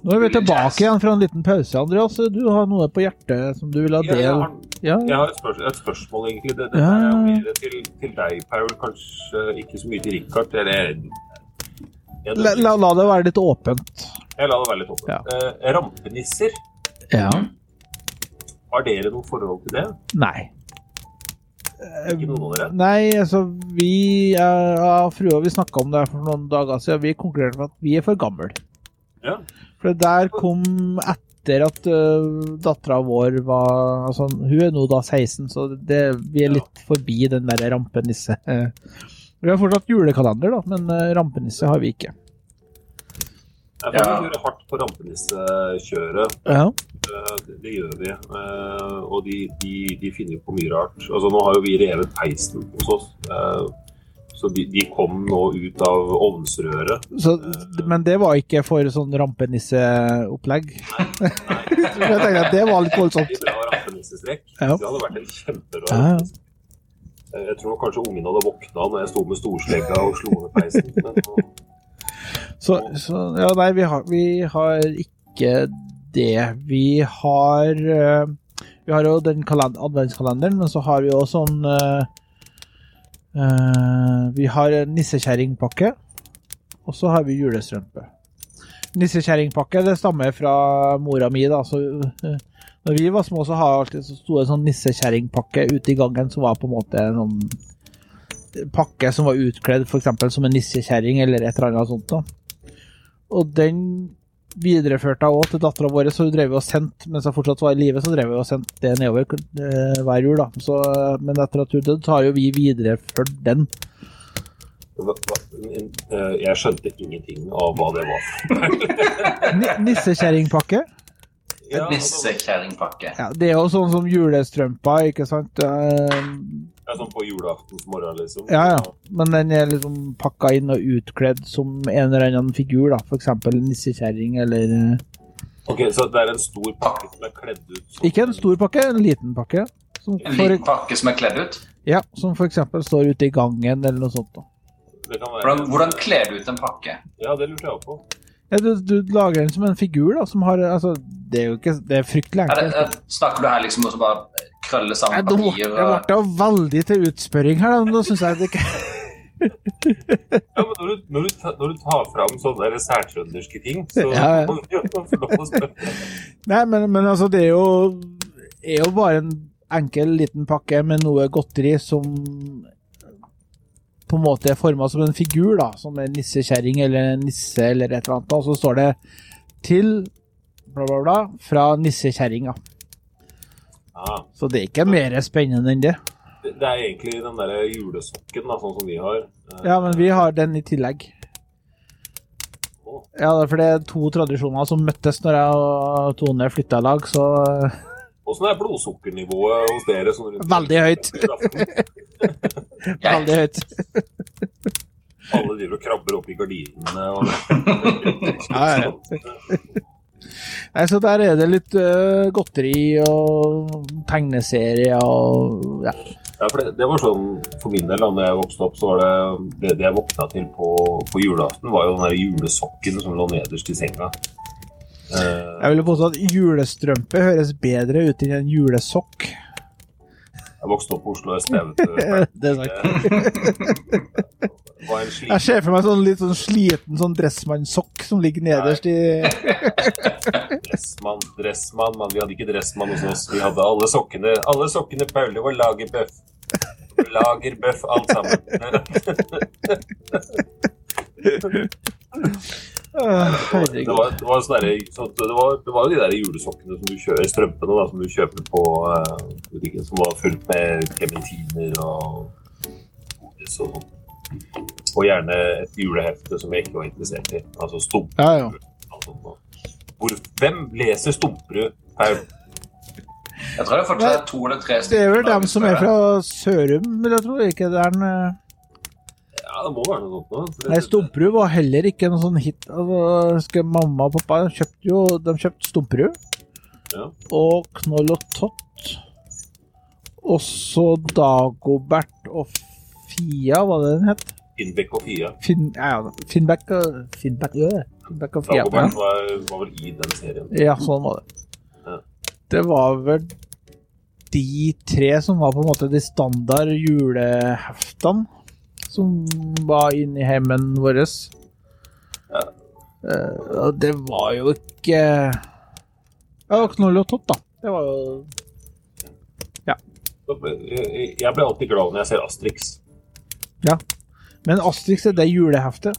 Nå er vi tilbake igjen fra en liten pause, Andreas. Du har noe på hjertet som du vil ha ja, jeg del har, Ja, jeg har et, spørsmål, et spørsmål, egentlig. Det, det Ja, er ja, ja. mer til, til deg, Paul. Kanskje ikke så mye til Richard. Eller jeg, la, la, la det være litt åpent. jeg la det være litt åpent. Ja. Eh, rampenisser, Ja. har dere noe forhold til det? Nei. Ikke noen av dere? Nei, altså vi ja, frua vi snakka om det for noen dager siden. Vi konkluderte med at vi er for gamle. Ja. For det der kom etter at uh, dattera vår var altså, Hun er nå da 16, så det, vi er Ja. litt forbi den der rampenisse. Vi har fortsatt julekalender, da, men rampenisse har vi ikke. Jeg får Ja. kjøre hardt på rampenissekjøret. Ja. Det, det gjør vi. Eh, Og de, de, de finner på mye rart. Altså, nå har jo vi revet peisen hos oss. Så de, de kom nå ut av ovnsrøret. Så, men det var ikke for sånn rampenisseopplegg. Nei, Jeg tenker at det var litt voldsomt. Det var rampenissestrekk. Ja. Det hadde vært en kjemperå Ja. Eh, Jeg tror kanskje ungene hadde våkna når jeg sto med storslegga og slo ned peisen. Men Så, så ja, nei, vi har, vi har ikke det. Vi har eh, Vi har jo den kalend adventskalenderen, men så har vi jo sånn eh, eh, Vi har nissekjerringpakke, og så har vi julestrømpe. Nissekjerringpakke det stammer fra mora mi. da, så uh, når vi var små, så har alltid så sto en sånn nissekjerringpakke ute i gangen som var på en måte en sånn pakke som var utkledd f.eks. som en nissekjerring eller et eller annet sånt. da. Og den videreførte henne til dattera vår, så hun drev og sendte mens hun fortsatt var i live, så drev jeg og sendte det nedover eh, hver jul. da. Så, men etter at hun døde, så har jo vi videreført den. hva- hva- eh, Jeg skjønte ingenting av hva det var. Ni Nissekjerringpakke. Ja, Nissekjerringpakke. Ja, det er jo sånn som julestrømper, ikke sant. Eh, Ja, sånn på julaftens morgen, liksom. Ja, ja. Men den er liksom pakka inn og utkledd som en eller annen figur, da. En nissekjerring eller eh, Ok, Så det er en stor pakke som er kledd ut som Ikke en stor pakke, en liten pakke. Som En for, liten pakke som er kledd ut. ja, som eksempel står ute i gangen eller noe sånt. da. Det kan være Hvordan, hvordan kler du ut en pakke? Ja, det lurte jeg på. Ja, du, du lager den som en figur, da, som har Altså, det er jo ikke Det er fryktelig Er det, enkelt. er, snakker du her liksom om å bare krølle sammen ble papir? det ble jo veldig til utspørring her, da. men Nå syns jeg det ikke Ja, men når du, når du, når du tar fram sånne der særtrønderske ting, så Ja, ja. må du jo få lov å spørre. Nei, men, men altså, det er jo, er jo bare en enkel liten pakke med noe godteri som på en måte er forma som en figur, da, som en nissekjerring eller en nisse eller et eller annet. Og så står det 'til bla, bla, bla' fra nissekjerringa. Ja, Så det er ikke mer spennende enn det. det, er egentlig den der julesokken, da, sånn som vi har. Eh, Ja, men vi har den i tillegg. Ja, for det er to tradisjoner som møttes når jeg og Tone flytta i lag, så Åssen er blodsukkernivået hos dere? Sånn rundt- Veldig høyt. veldig høyt. Alle driver og krabber opp i gardinene og Ja, ja. Nei, så der er det litt uh, godteri og tegneserier og ja. Ja, for det, det var sånn for min del da når jeg vokste opp, så var det det, det jeg våkna til på, på julaften, var jo den der julesokken som lå nederst i senga. Eh, Jeg ville påstå at julestrømpe høres bedre ut enn en julesokk. jeg vokste opp på Oslo øst. Det er sant. En Jeg ser for meg sånn litt sånn sliten sånn dressmannsokk som ligger nederst i dressmann, dressmann, mann. Vi hadde ikke dressmann hos oss. Vi hadde alle sokkene. Alle sokkene Paule var lagerbøff. Lagerbøff, alt sammen. Det var, det var, sånne, det var, det var jo de der julesokkene som du kjøper, strømpene da, som du kjøper på eh, butikken, som var fullt med klementiner og godis og sånn. Og gjerne et julehefte som jeg ikke var interessert i. Altså Stumperud. Ja, ja. sånt. Hvor, hvem leser Stumperud? Jeg tror det fortsatt er to eller tre Det er vel stykker dem som er fra Sørum, vil jeg tro. Ikke det er en øh, Ja, det må være noe sånt noe. Nei, Stumperud var heller ikke noe sånn hit. Altså, mamma og pappa kjøpte jo De kjøpte Stumperud Ja. og Knoll og Tott. Og så Dagobert og Fia, hva det den het? Finnbekk og Fia. Finn, ja, ja, Finnbekk og Finnbekk, ja. Finnbekk og Fia. Dagobert var, var vel i den serien. ja, sånn var det. Ja. Det var vel de tre som var på en måte de standard juleheftene som var inni heimen vår. Ja. Eh, og det var jo ikke Ja, ikke noe lott, da. Det var jo eh, Jeg blir alltid glad når jeg ser Astrix. Men Astrix er det juleheftet.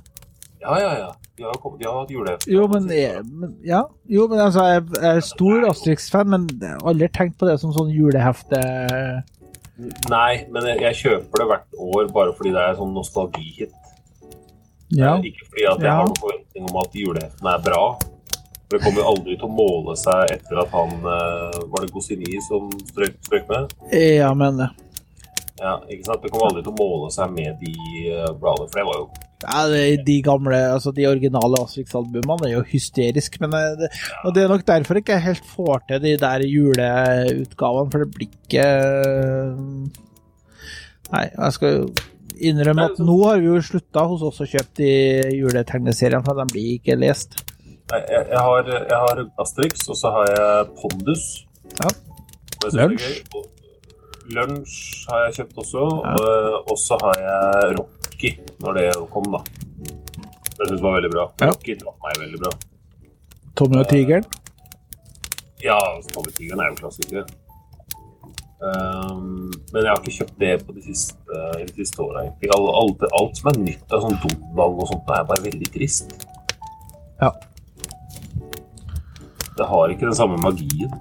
Ja, ja, ja. De har, kommet, de har hatt julehefte. Jo, men, jeg, men Ja. Jo, men altså, jeg jeg er stor Astrix-fan, men jeg har aldri tenkt på det som sånn julehefte. Nei, men jeg, jeg kjøper det hvert år bare fordi det er sånn nostalgihit. Ja. Eh, Ikke fordi at jeg Ja. har noen forventning om at juleheftene er bra. For det kommer jo aldri til å måle seg etter at han eh, Var det Gosini som strøk, strøk med? Ja, men det. Ja, ikke sant? Det kommer aldri til å måle seg med de eh, bladene, for det var jo Ja, de gamle, altså de originale Astrix-albumene er jo hysterisk, men eh, det, og det er nok derfor jeg ikke helt får til de der juleutgavene, for det blir ikke Nei, jeg skal jo innrømme at nå har vi jo slutta hos oss å kjøpe de juletegneseriene, for de blir ikke lest. Nei, jeg, jeg, har, jeg har Asterix, og så har jeg Pondus. Ja. Lunsj. Lunsj har jeg kjøpt også. Ja. Og, og så har jeg Rocky, når det kom, da. Det syns jeg var veldig bra. Ja. Rocky traff meg veldig bra. Tommy og tigeren. Ja, Tommy og tigeren er jo klassiker. Um, men jeg har ikke kjøpt det på de siste, i de siste åra. Alt, alt, alt som er nytt av sånn Donald og sånt, er bare veldig trist. Ja. Det har ikke den samme magien.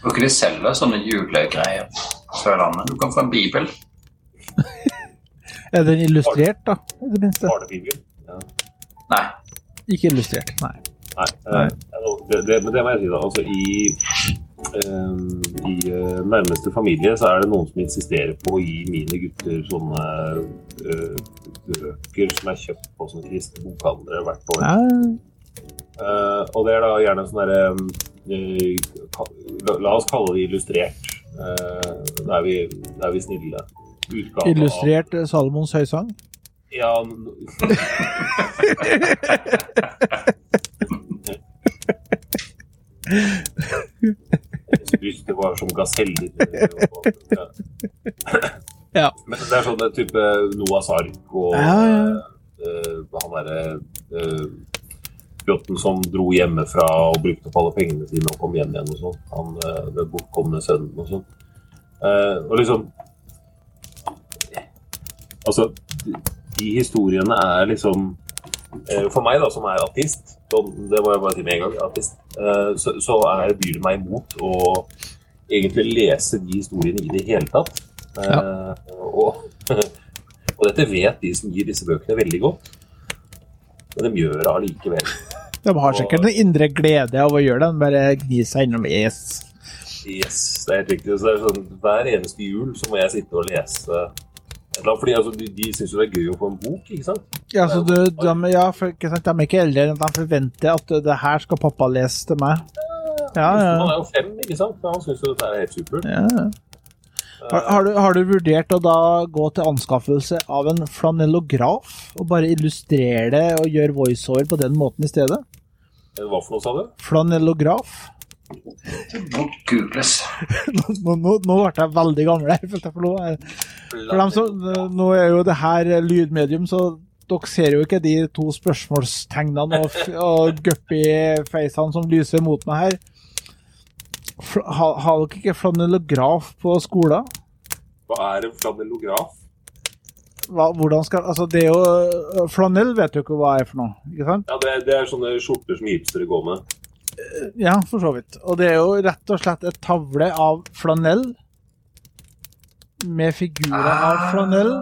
Tror ikke de selger sånne julegreier på Sørlandet. Du kan få en bibel. Er den illustrert, da? I det minste. Barnebibel. Ja. Nei. Ikke illustrert, nei. Nei, Nei. eh, det, det, men det må jeg si, da. Altså, I, um, i eh, nærmeste familie så er det noen som insisterer på å gi mine gutter sånne uh, bøker som er kjøpt på sånne kristne bokhandlere hvert år. nei. Eh, og det er da gjerne sånn derre um, la, la oss kalle det illustrert. Uh, da, er vi, da er vi snille. Utgave Illustrert eh, Salomons høysang. Ja, Brystet var som gaseller. Ja. Ja. Men det er sånn en type Noahs ark og Ja, ja. Uh, han derre uh, Bjotten som dro hjemmefra og brukte opp alle pengene sine og kom hjem igjen og sånn. Han uh, den bortkomne sønnen og sånn. Uh, og liksom Altså, de, historiene er liksom eh, For meg, da, som er sånn, det må jeg bare si med en gang, ateist, eh, så, så er, byr det meg imot å egentlig lese de historiene i det hele tatt. Ja. og, og dette vet de som gir disse bøkene, veldig godt. Men de gjør det allikevel. De har sikkert en indre glede av å gjøre det, de bare gnir seg innom es. Yes, det er helt riktig. Så det er sånn, hver eneste jul så må jeg sitte og lese Eller, fordi altså, De, de syns jo det er gøy å få en bok, ikke sant? Ja, så du, de, ja, for, ikke sant, de er ikke eldre enn at de forventer at det her skal pappa lese til meg. Ja, Han er jo fem, ikke sant? Han syns jo dette er helt supert. ja. ja. Har, har, du, har du vurdert å da gå til anskaffelse av en flanellograf og bare illustrere det og gjøre voiceover på den måten i stedet? Eh, Hva for noe, sa du? Flanellograf? Må googles. Nå, nå, nå ble jeg veldig gammel her, følte jeg for nå. For dem som, nå er jo det her lydmedium, så dere ser jo ikke de to spørsmålstegnene og, og guppy-facene som lyser mot meg her. Har, har dere ikke flanellograf på skolen? Hva er en flanellograf? Hva, hvordan skal, altså det er jo, Flanell vet du ikke hva er for noe, ikke sant? Ja, det er, det er sånne skjorter som hipstere går med. Ja, for så vidt. Og det er jo rett og slett et tavle av flanell med figurer av flanell.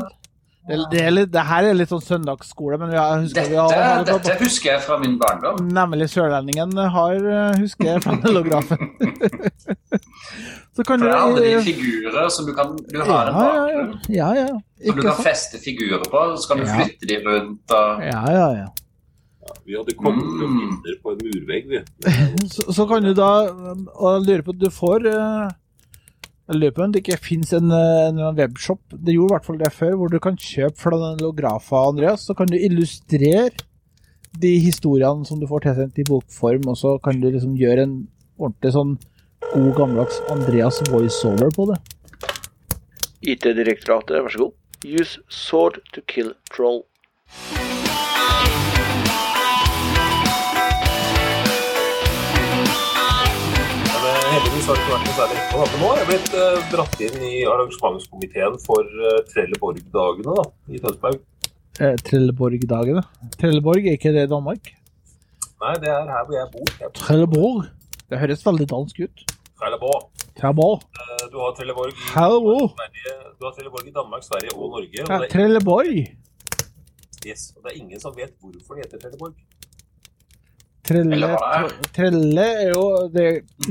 Det, det, er litt, det her er litt sånn søndagsskole, men har, husker vi Dette, har, dette husker jeg fra min barndom. Nemlig Sørlendingen har, eh, husker jeg, flanellografen. Så kan For det er alle de figurer som du kan Du har en bakgrunn ja, ja. ja, ja. som du kan feste figurer på. Så kan du Ja. flytte de rundt og Ja, ja, ja. Vi hadde kommet Mm. bilder på en murvegg, vi. Så, så kan du da Og jeg på at Du får eh, Jeg lurer på om det ikke fins en, eh, en webshop, det gjorde i hvert fall det før, hvor du kan kjøpe flanellografer, Andreas. Så kan du illustrere de historiene som du får tilsendt i bokform, og så kan du liksom gjøre en ordentlig sånn god gammeldags Andreas voiceover på det. IT-direktoratet, vær så god. Use sword to kill troll. Heldigvis har det ikke vært noe særlig å. Men nå Jeg er blitt eh, dratt inn i arrangementskomiteen for uh, Trelleborg-dagene da, i Tønsberg. Eh, Trelleborg-dagene. Trelleborg, er ikke det Danmark? Nei, det er her hvor jeg bor. Jeg bor Trelleborg. Det høres veldig dansk ut. Trelleborg. Trelleborg. Eh, Du har Trelleborg i Trelleborg. Sverige, du har Trelleborg i Danmark, Sverige og Norge. Og Ja, Trelleborg. yes, og det er ingen som vet hvorfor det heter Trelleborg. Trelle, det Trelle er jo det,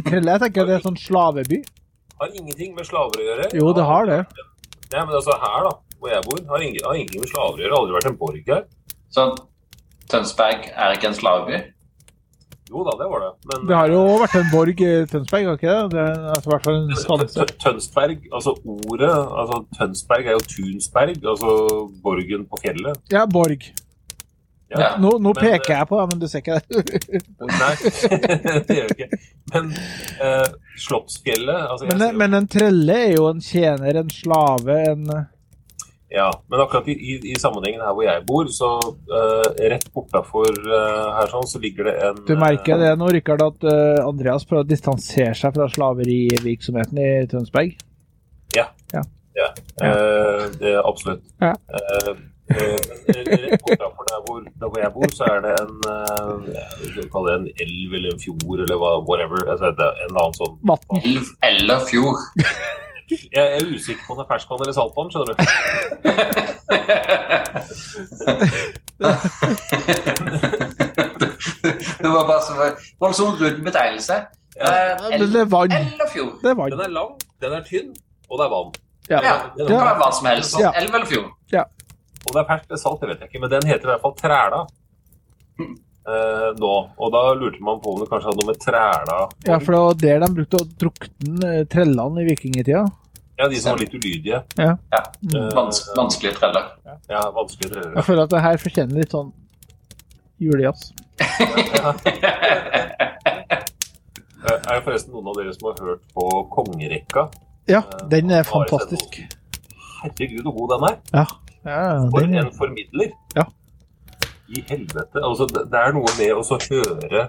Trelle jeg tenker det er sånn slaveby. Har ingenting med slaver å gjøre. Jo, det har det. Nei, men altså her, da, hvor jeg bor, har, ingen, har ingenting med slaver å gjøre. Aldri vært en borg her. Så Tønsberg er ikke en slaveby? Jo da, det var det. Men Det har jo vært en borg i Tønsberg, har ikke det? Det er altså, hvert fall en skanse. Tønsberg, altså ordet altså Tønsberg er jo Tunsberg, altså borgen på fjellet. Ja, borg. Ja. Nå, nå Men, peker jeg på deg, men du ser ikke det. Nei, det gjør jeg ikke. Men uh, Slottsfjellet altså Men, jo- men en trelle er jo en tjener, en slave, en Ja, men akkurat i, i, i sammenhengen her hvor jeg bor, så uh, rett bortafor uh, her sånn, så ligger det en Du merker det nå, Rikard, at eh, Andreas prøver å distansere seg fra slaverivirksomheten i Tønsberg? Ja, det, Absolutt. Ja. Eh, eh, men rett bortafor der hvor, der hvor jeg bor, så er det en uh, kaller det en elv eller en fjord eller hva, whatever. Altså, det er en annen sånn Vann. Elv eller fjord? Jeg er usikker på om det er ferskvann eller saltvann, skjønner du. det var bare så voldsomt rund betegnelse. Ja. Eh, men det er vann. Eller fjord? Det er vann. Den er lang, den er tynn, og det er vann. Ja. Ja, det kan være hva som helst. Ja. Elv eller fjord? Og det er ferskt, det er salt, det vet jeg ikke, men den heter i hvert fall Træla. Eh, nå. Og da lurte man på om det kanskje hadde noe med Træla Ja, for det var der de brukte å drukne eh, trellene i vikingtida. Ja, de som var litt ulydige. Ja. ja. Vans vanskelige treller. Ja, vanskelige treller. Jeg føler at det her fortjener litt sånn julejazz. Eh, Er det forresten noen av dere som har hørt på Kongerekka? Ja, den er fantastisk. Herregud, hvor god den er. Ja, ja For en formidler. Ja. I helvete. Altså, det, er noe med å så høre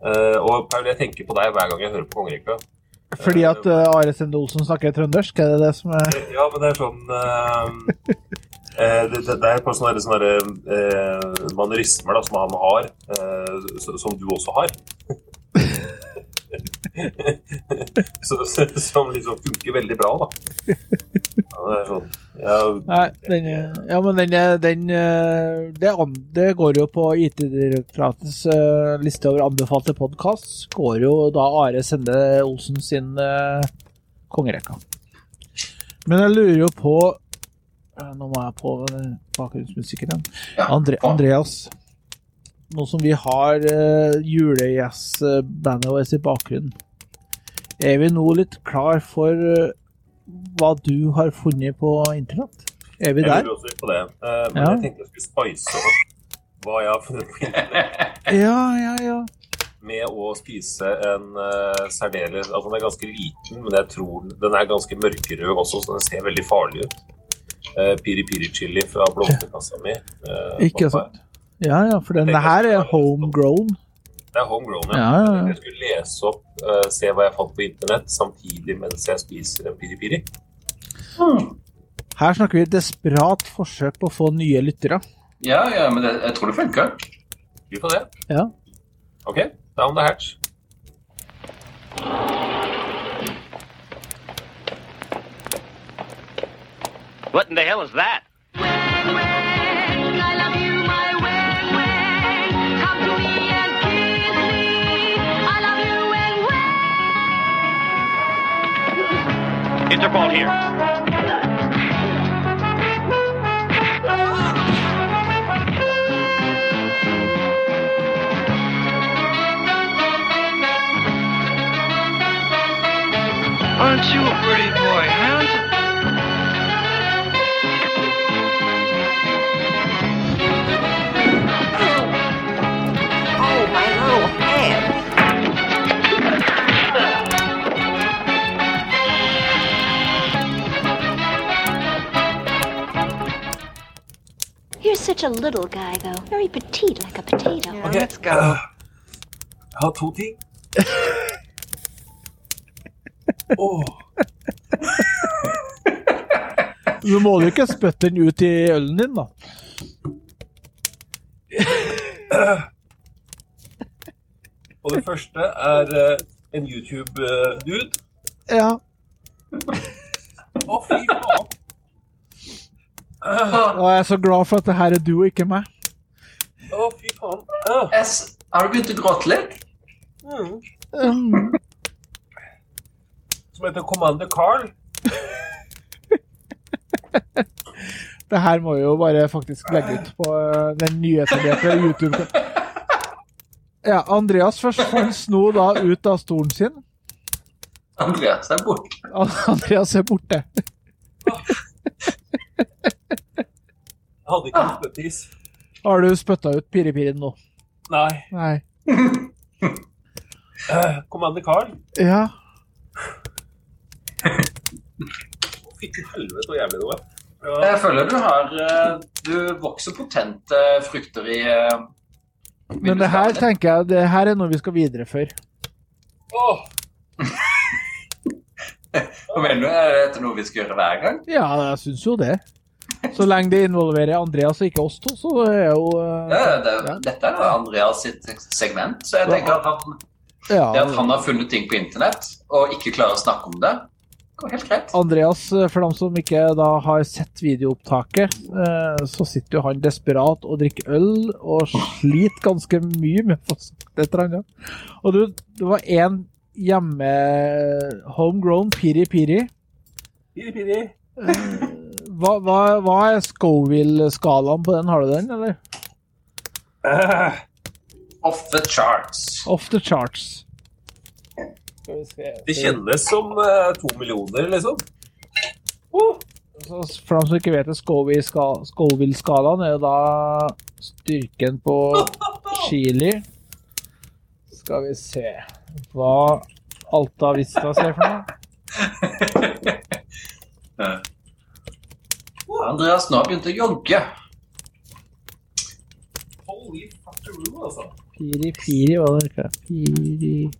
uh, Og Paul, jeg tenker på deg hver gang jeg hører på Kongerekka. fordi at uh, Are Sende Olsen snakker trøndersk, er det det som er Ja, men det er sånn uh, uh, det, det, er par sånne, sånne uh, manerismer da, som han har, eh, som du også har. så, så, som liksom funker veldig bra, da. Sånn ja, Nei, den, ja, men den, den eh, det, det går jo på IT-direktoratets uh, liste over anbefalte podkast. Går jo da Are Sende Olsen sin uh, kongerekka. Men jeg lurer jo på Eh, Nå må jeg på bakgrunnsmusikken igjen. Ja, Andre. Andreas, nå som vi har uh, julejazzbandet vårt i bakgrunnen, er vi nå litt klar for hva du har funnet på internett? Er vi Jeg der? lurer også litt på det. Eh, men Ja. jeg tenkte jeg skulle spice opp hva jeg har funnet på internett Ja, ja, ja. med å spise en uh, særdeles Altså, den er ganske liten, men jeg tror den er ganske mørkerød også, så den ser veldig farlig ut. Uh, piri piri chili fra blomsterkassa mi. Uh, Ikke sant? Ja, ja, for denne her er homegrown. Det er homegrown, Ja, ja, ja. Jeg skulle lese opp, uh, se hva jeg fant på internett, samtidig mens jeg spiser en piri piri. Her snakker vi desperat forsøk på å få nye lyttere. Ja, ja, men det, jeg tror det funker. Vi får det. Ja. OK, down the hatch. What in the hell is that? You, wang wang. Interpol here. Aren't you a pretty boy, Hans? Such a little guy, though. Very petite, like a potato. Yeah, let's go. Jeg har to ting. oh. Du må jo ikke spytte den ut i ølen din, da. Og det første er eh, en YouTube-dude. Ja. Å, fy faen. Og jeg er så glad for at det her er du og ikke meg. Å, fy faen. S- Har du begynt å gråte litt? mm. Um. Som heter Commander Carl. Det her må vi jo bare faktisk legge ut på eh, den nyetablerte YouTube. Ja, Andreas først fant Sno da ut av stolen sin. Andreas er borte. Andreas er borte. Jeg hadde ikke noe spyttis. Har du spytta ut piripirien nå? Nei. Nei. Commander Carl. Ja. Fytti helvete så jævlig det var. Ja. Jeg føler du har eh, Du vokser potente frukter i eh, Men det her tenker jeg det her er noe vi skal videreføre. Åh, Hva mener du? Er dette noe vi skal gjøre hver gang? Ja, jeg syns jo det. Så lenge det involverer Andreas og ikke oss to, så er jo eh, Ja, det, Ja. Dette er jo Andreas sitt segment, så jeg tenker at han, det at han har funnet ting på internett og ikke klarer å snakke om det, går helt greit. Andreas, eh, for dem som ikke da har sett videoopptaket, eh, så sitter jo han desperat og drikker øl og sliter ganske mye med et eller annet. Og du, det var én hjemme homegrown piri-piri. piri piri. Hva, hva, hva er Scoville-skalaen på den? Har du den, eller? Uh, Off the charts. Off the charts. Det kjennes som uh, to millioner, liksom. Oh. Så for dem som ikke vet det, Scoville-ska- Scoville-skalaen er jo da styrken på chili. Skal vi se hva Alta Vista ser for noe. Andreas nå har begynt å jogge. Holy fuckeroo, altså. Piri, piri, hva det heter. Piri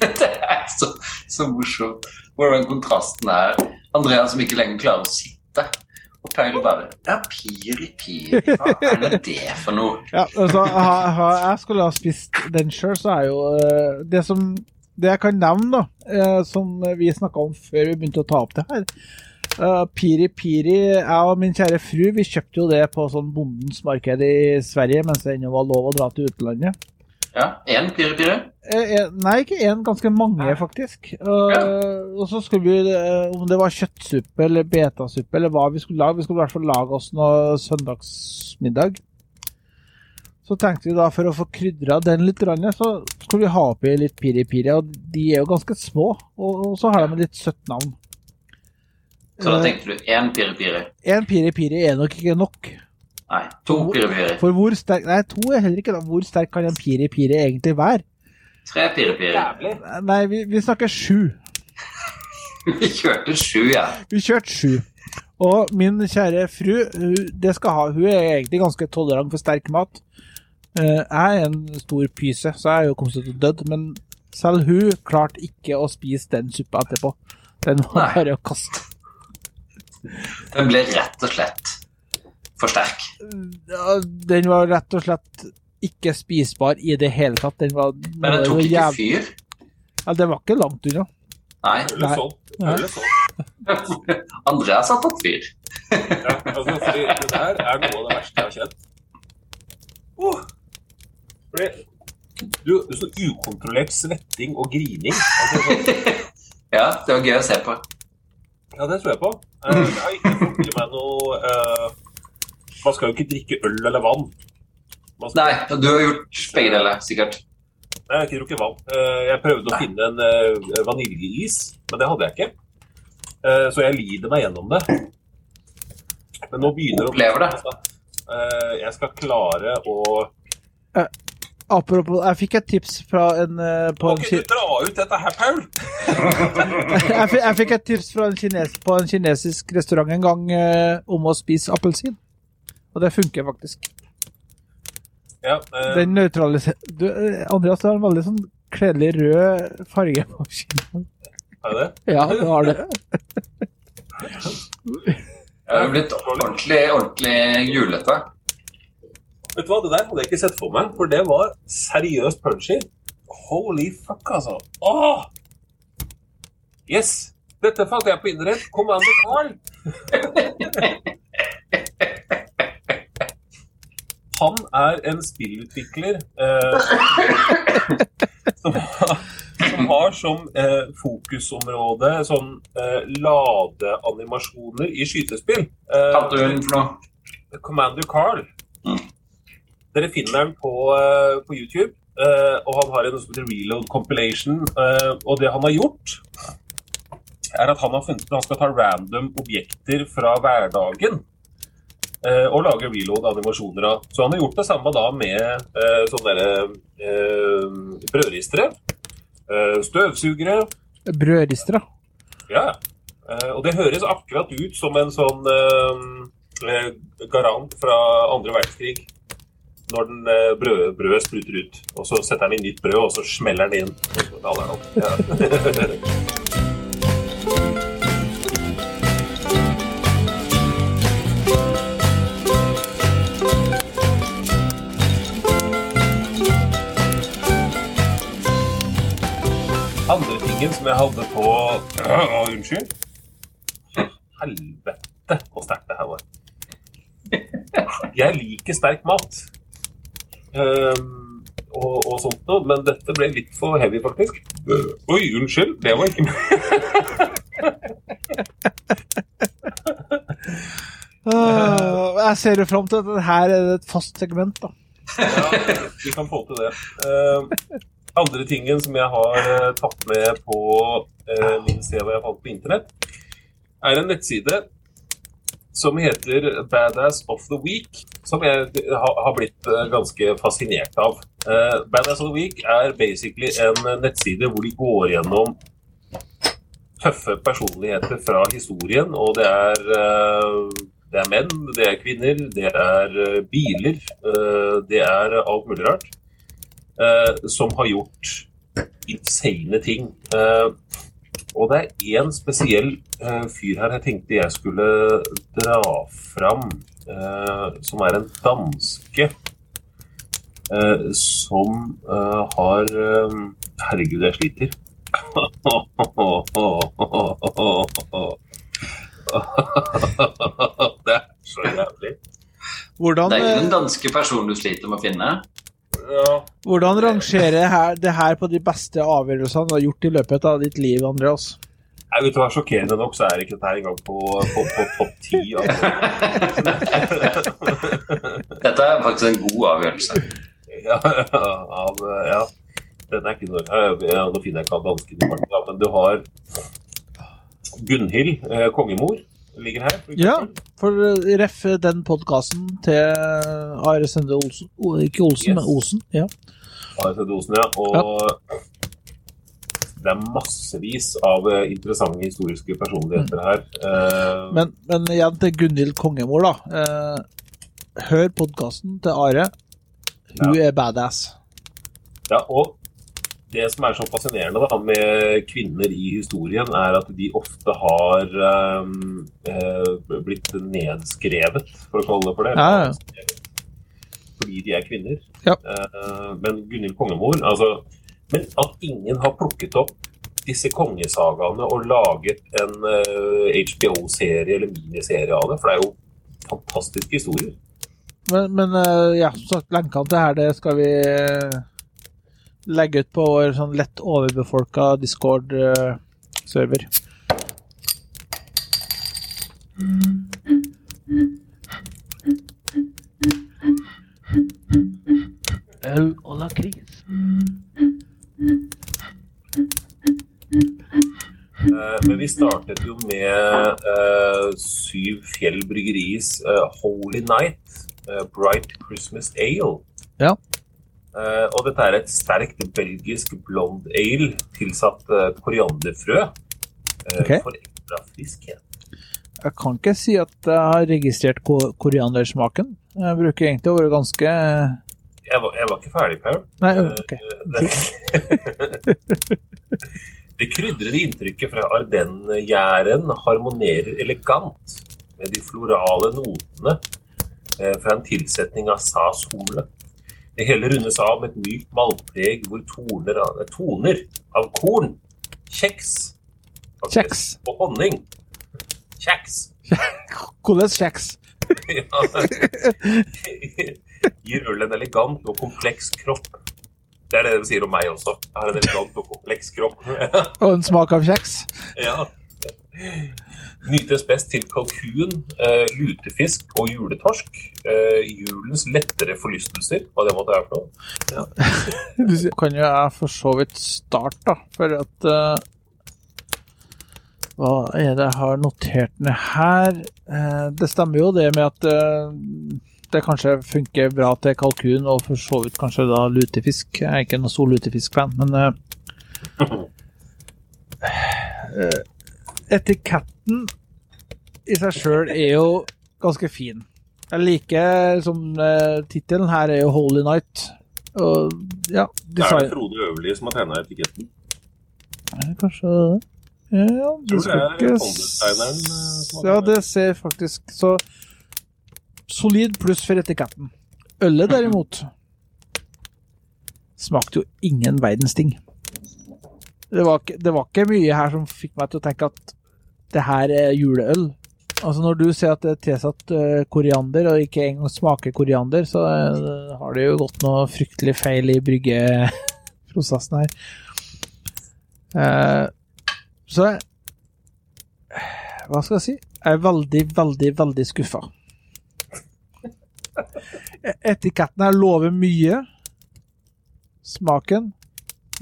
Det er så, så morsomt hvordan kontrasten er. Andreas som ikke lenger klarer å sitte. Og Pøyl bare Ja, piri, piri, hva er det for noe? Ja, altså, ha, ha, jeg skulle ha spist den sjøl, så er jo eh, det som Det jeg kan nevne, da, eh, som vi snakka om før vi begynte å ta opp det her eh, Piri Piri, jeg og min kjære fru, vi kjøpte jo det på sånn bondens marked i Sverige mens det ennå var lov å dra til utlandet. Ja, én piri, piri. Eh, eh, Nei, ikke én, ganske mange, faktisk. Uh, Og så skulle vi, om det var kjøttsuppe eller betasuppe eller hva vi skulle lage, vi skulle i hvert fall lage oss noe søndagsmiddag. Så tenkte vi da, for å få krydra den litt, så skulle vi ha oppi litt piri-piri, og de er jo ganske små, og, og så har de et litt søtt navn. Så da Eh, tenkte du én piri-piri. En piri-piri er nok ikke nok. Nei, to piri-piri. For hvor sterk Nei, to er heller ikke da. Hvor sterk kan en piri-piri egentlig være? Tre piri-piri. Nei, vi, vi snakker sju. Vi kjørte sju, ja. Vi kjørte sju. Og min kjære fru, det skal ha, hun er egentlig ganske tolerant for sterk mat. Eh, jeg er en stor pyse, så jeg er jo kommet til å dø, men selv hun klarte ikke å spise den suppa etterpå. Den var bare å kaste. Den ble rett og slett for sterk. Den var rett og slett ikke spisbar i det hele tatt. Den var, Men den tok ikke jæv- fyr. Ja, det var ikke langt unna. Nei. Eller Nei. sånn. Eller sånn. Andreas har tatt fyr. Ja, altså, fordi det her er noe av det verste jeg har kjent. Oh. Fordi du, du så ukontrollert svetting og grining. Altså, sånn, Ja, det var gøy å se på. Ja, det tror jeg på. Eh, Jeg har ikke fått i meg noe eh, Man skal jo ikke drikke øl eller vann. Man skal, Nei, du har gjort begge deler, sikkert. Nei, jeg har ikke drukket vann. Eh, Jeg prøvde å Nei. finne en vaniljeis, men det hadde jeg ikke. Eh, Så jeg lider meg gjennom det. Men nå begynner Opplever det. Eh, Jeg skal klare å Apropos, jeg fikk et tips fra en uh, på en, Må ikke du dra ut dette her, Paul? jeg, fikk, jeg fikk et tips fra en kines, på en kinesisk restaurant en gang uh, om å spise appelsin. Og det funker faktisk. Ja, uh, Den nøytraliserer du, Andreas, du har en veldig sånn kledelig rød farge på kinnet. er det det? Ja, du har det. Jeg har blitt ordentlig, ordentlig julete. Vet du hva, det der hadde jeg ikke sett for meg, for det var seriøst punchy. Holy fuck, altså. Åh! Yes! Dette fant jeg på internett. Commander Carl. Han er en spillutvikler eh, som, har, som har som eh, fokusområde sånn eh, ladeanimasjoner i skytespill. Eh, Kalte hun for noe? Commander Carl. Mm. Dere finner den på, eh, på YouTube. eh, og han har en Reload Compilation. eh, og det han har gjort, er at han har funnet at han skal ta random objekter fra hverdagen. og lage reload-animasjoner av. Så han har gjort det samme da med uh, sånne eh, brødristere. Uh, støvsugere. Brødristere. Ja. Og det høres akkurat ut som en sånn garant fra andre verdenskrig. Når den eh, brød, brødet spruter ut. Og så setter han inn nytt brød, og så smeller den inn. Og så daler den opp. Ja. Andre tingen som jeg hadde på Å, unnskyld. Helvete hvor sterkt det her var. Jeg liker sterk mat. Ehm, og, og sånt noe, men dette ble litt for heavy, faktisk. Oi, unnskyld. Det var ikke Uh, jeg ser jo fram til at dette her er et fast segment. da. Ja, vi kan få til det. Uh, andre tingen som jeg har eh, tatt med på uh, min CV jeg fant på internett, er en nettside som heter Badass of the Week, som jeg har blitt eh, ganske fascinert av. Eh, Badass of the Week er basically en nettside hvor de går gjennom tøffe personligheter fra historien, og det er eh, det er menn, det er kvinner, det er eh, biler, eh, det er alt mulig rart. eh, som har gjort insane ting. Eh, og det er én spesiell eh, fyr her jeg tenkte jeg skulle dra fram, eh, som er en danske. eh, som eh, har eh, Herregud, jeg sliter. det er så jævlig. Hvordan Det er ikke eh, den danske personen du sliter med å finne. ja. Hvordan rangerer her, det her på de beste avgjørelsene du har gjort i løpet av ditt liv, Andreas? Nei, vet du hva, Sjokkerende nok så er ikke dette her engang på, på, på topp ti. Altså. Dette er faktisk en god avgjørelse. ja, av, ja. Den er ikke noe ja, Nå finner jeg ikke av dansken i farten, da, men du har Gunhild, eh, kongemor, ligger her. for Ja, for eh, ref den podkasten til Are Sende Olsen Ikke Olsen, Yes. men Osen. Ja. ASD Osen, ja. Og det er massevis av eh, interessante historiske personligheter her. Eh, Men, men igjen til Gunhild Kongemor, da. Eh, hør podkasten til Are. Hun er badass. Ja, og det som er så fascinerende da, med kvinner i historien, er at de ofte har eh, blitt nedskrevet, for å kalle det for det. Ja, ja. Fordi de er kvinner. Ja. Eh, men Gunhild Kongemor altså, Men at ingen har plukket opp disse kongesagaene og laget en uh, HBO-serie eller miniserie av det, for det er jo fantastiske historier. Men, men uh, ja, som sagt, lenkene til her det skal vi eh, legge ut på vår sånn lett overbefolka Discord-server. Øl og lakris. Eh, Men vi startet jo med uh, Syv Fjell Bryggeris uh, Holy Night, uh, Bright Christmas Ale. Ja. Eh, og dette er et sterkt belgisk blond ale tilsatt eh, korianderfrø eh, Ok. for ekstra friskhet. Jeg kan ikke si at jeg har registrert ko koriandersmaken. Jeg bruker egentlig å være ganske Jeg var, jeg var ikke ferdig, Per. Nei, ok. Det, krydrede inntrykket fra Ardennes-gjæren harmonerer elegant med de florale notene eh, fra en tilsetning av sas-humle. Det hele rundes av med et mykt maltpreg hvor toner av, eh, toner av korn, kjeks Kjeks. og honning. Kjeks. Hvordan kjeks? Gir øl en elegant og kompleks kropp. Det er det de sier om meg også. Jeg har en elegant og kompleks kropp. Og en smak av kjeks? ja. Nytes best til kalkun, eh, lutefisk og juletorsk. Eh, julens lettere forlystelser, hva det måtte være for noe. Du kan jo jeg for så vidt starte, da. For at uh, Hva er det jeg har notert ned her? Uh, det stemmer jo det med at eh, det kanskje funker bra til kalkun, og for så vidt kanskje da lutefisk. Jeg er ikke noen stor lutefiskfan, men eh, Etiketten i seg sjøl er jo ganske fin. Jeg liker som uh, tittelen her er jo 'Holy Night'. Og ja, Det er det Frode Øverli som har tegna etiketten. Kanskje det? Ja, Tror det det Ja, det ser faktisk så Solid pluss for etiketten. Ølet derimot smakte jo ingen verdens ting. Det var, det var ikke mye her som fikk meg til å tenke at det her er juleøl. Altså Når du ser at det er tilsatt eh, koriander, og ikke engang smaker koriander, så eh, har det jo gått noe fryktelig feil i bryggeprosessen her. Eh, så Hva skal jeg si? Jeg er veldig, veldig, veldig skuffa. Etiketten her lover mye. Smaken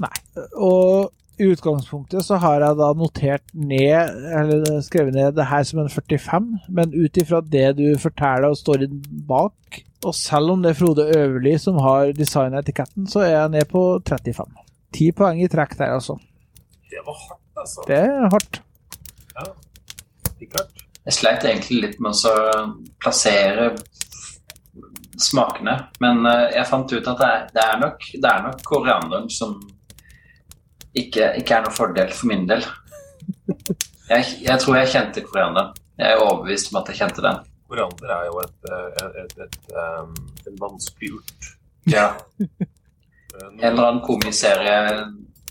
nei. Og i utgangspunktet så har jeg da notert ned, eller skrevet ned det her som en 45, men ut ifra det du forteller og står bak, og selv om det er Frode Øverli som har designa etiketten, så er jeg ned på 35. Ti poeng i trekk der, altså. Det var hardt, altså. Det er hardt. Ja. Det er klart. Jeg sleit egentlig litt med å plassere smakene, men eh, jeg fant ut at det er, det er, nok, det er nok korianderen som ikke, ikke er noen fordel for min del. Jeg, jeg tror jeg kjente korianderen. Jeg er overbevist om at jeg kjente den. Koriander er jo et, eh, et, et, et, um, en vanskelig urt. Ja. Eh, En eller annen komiserie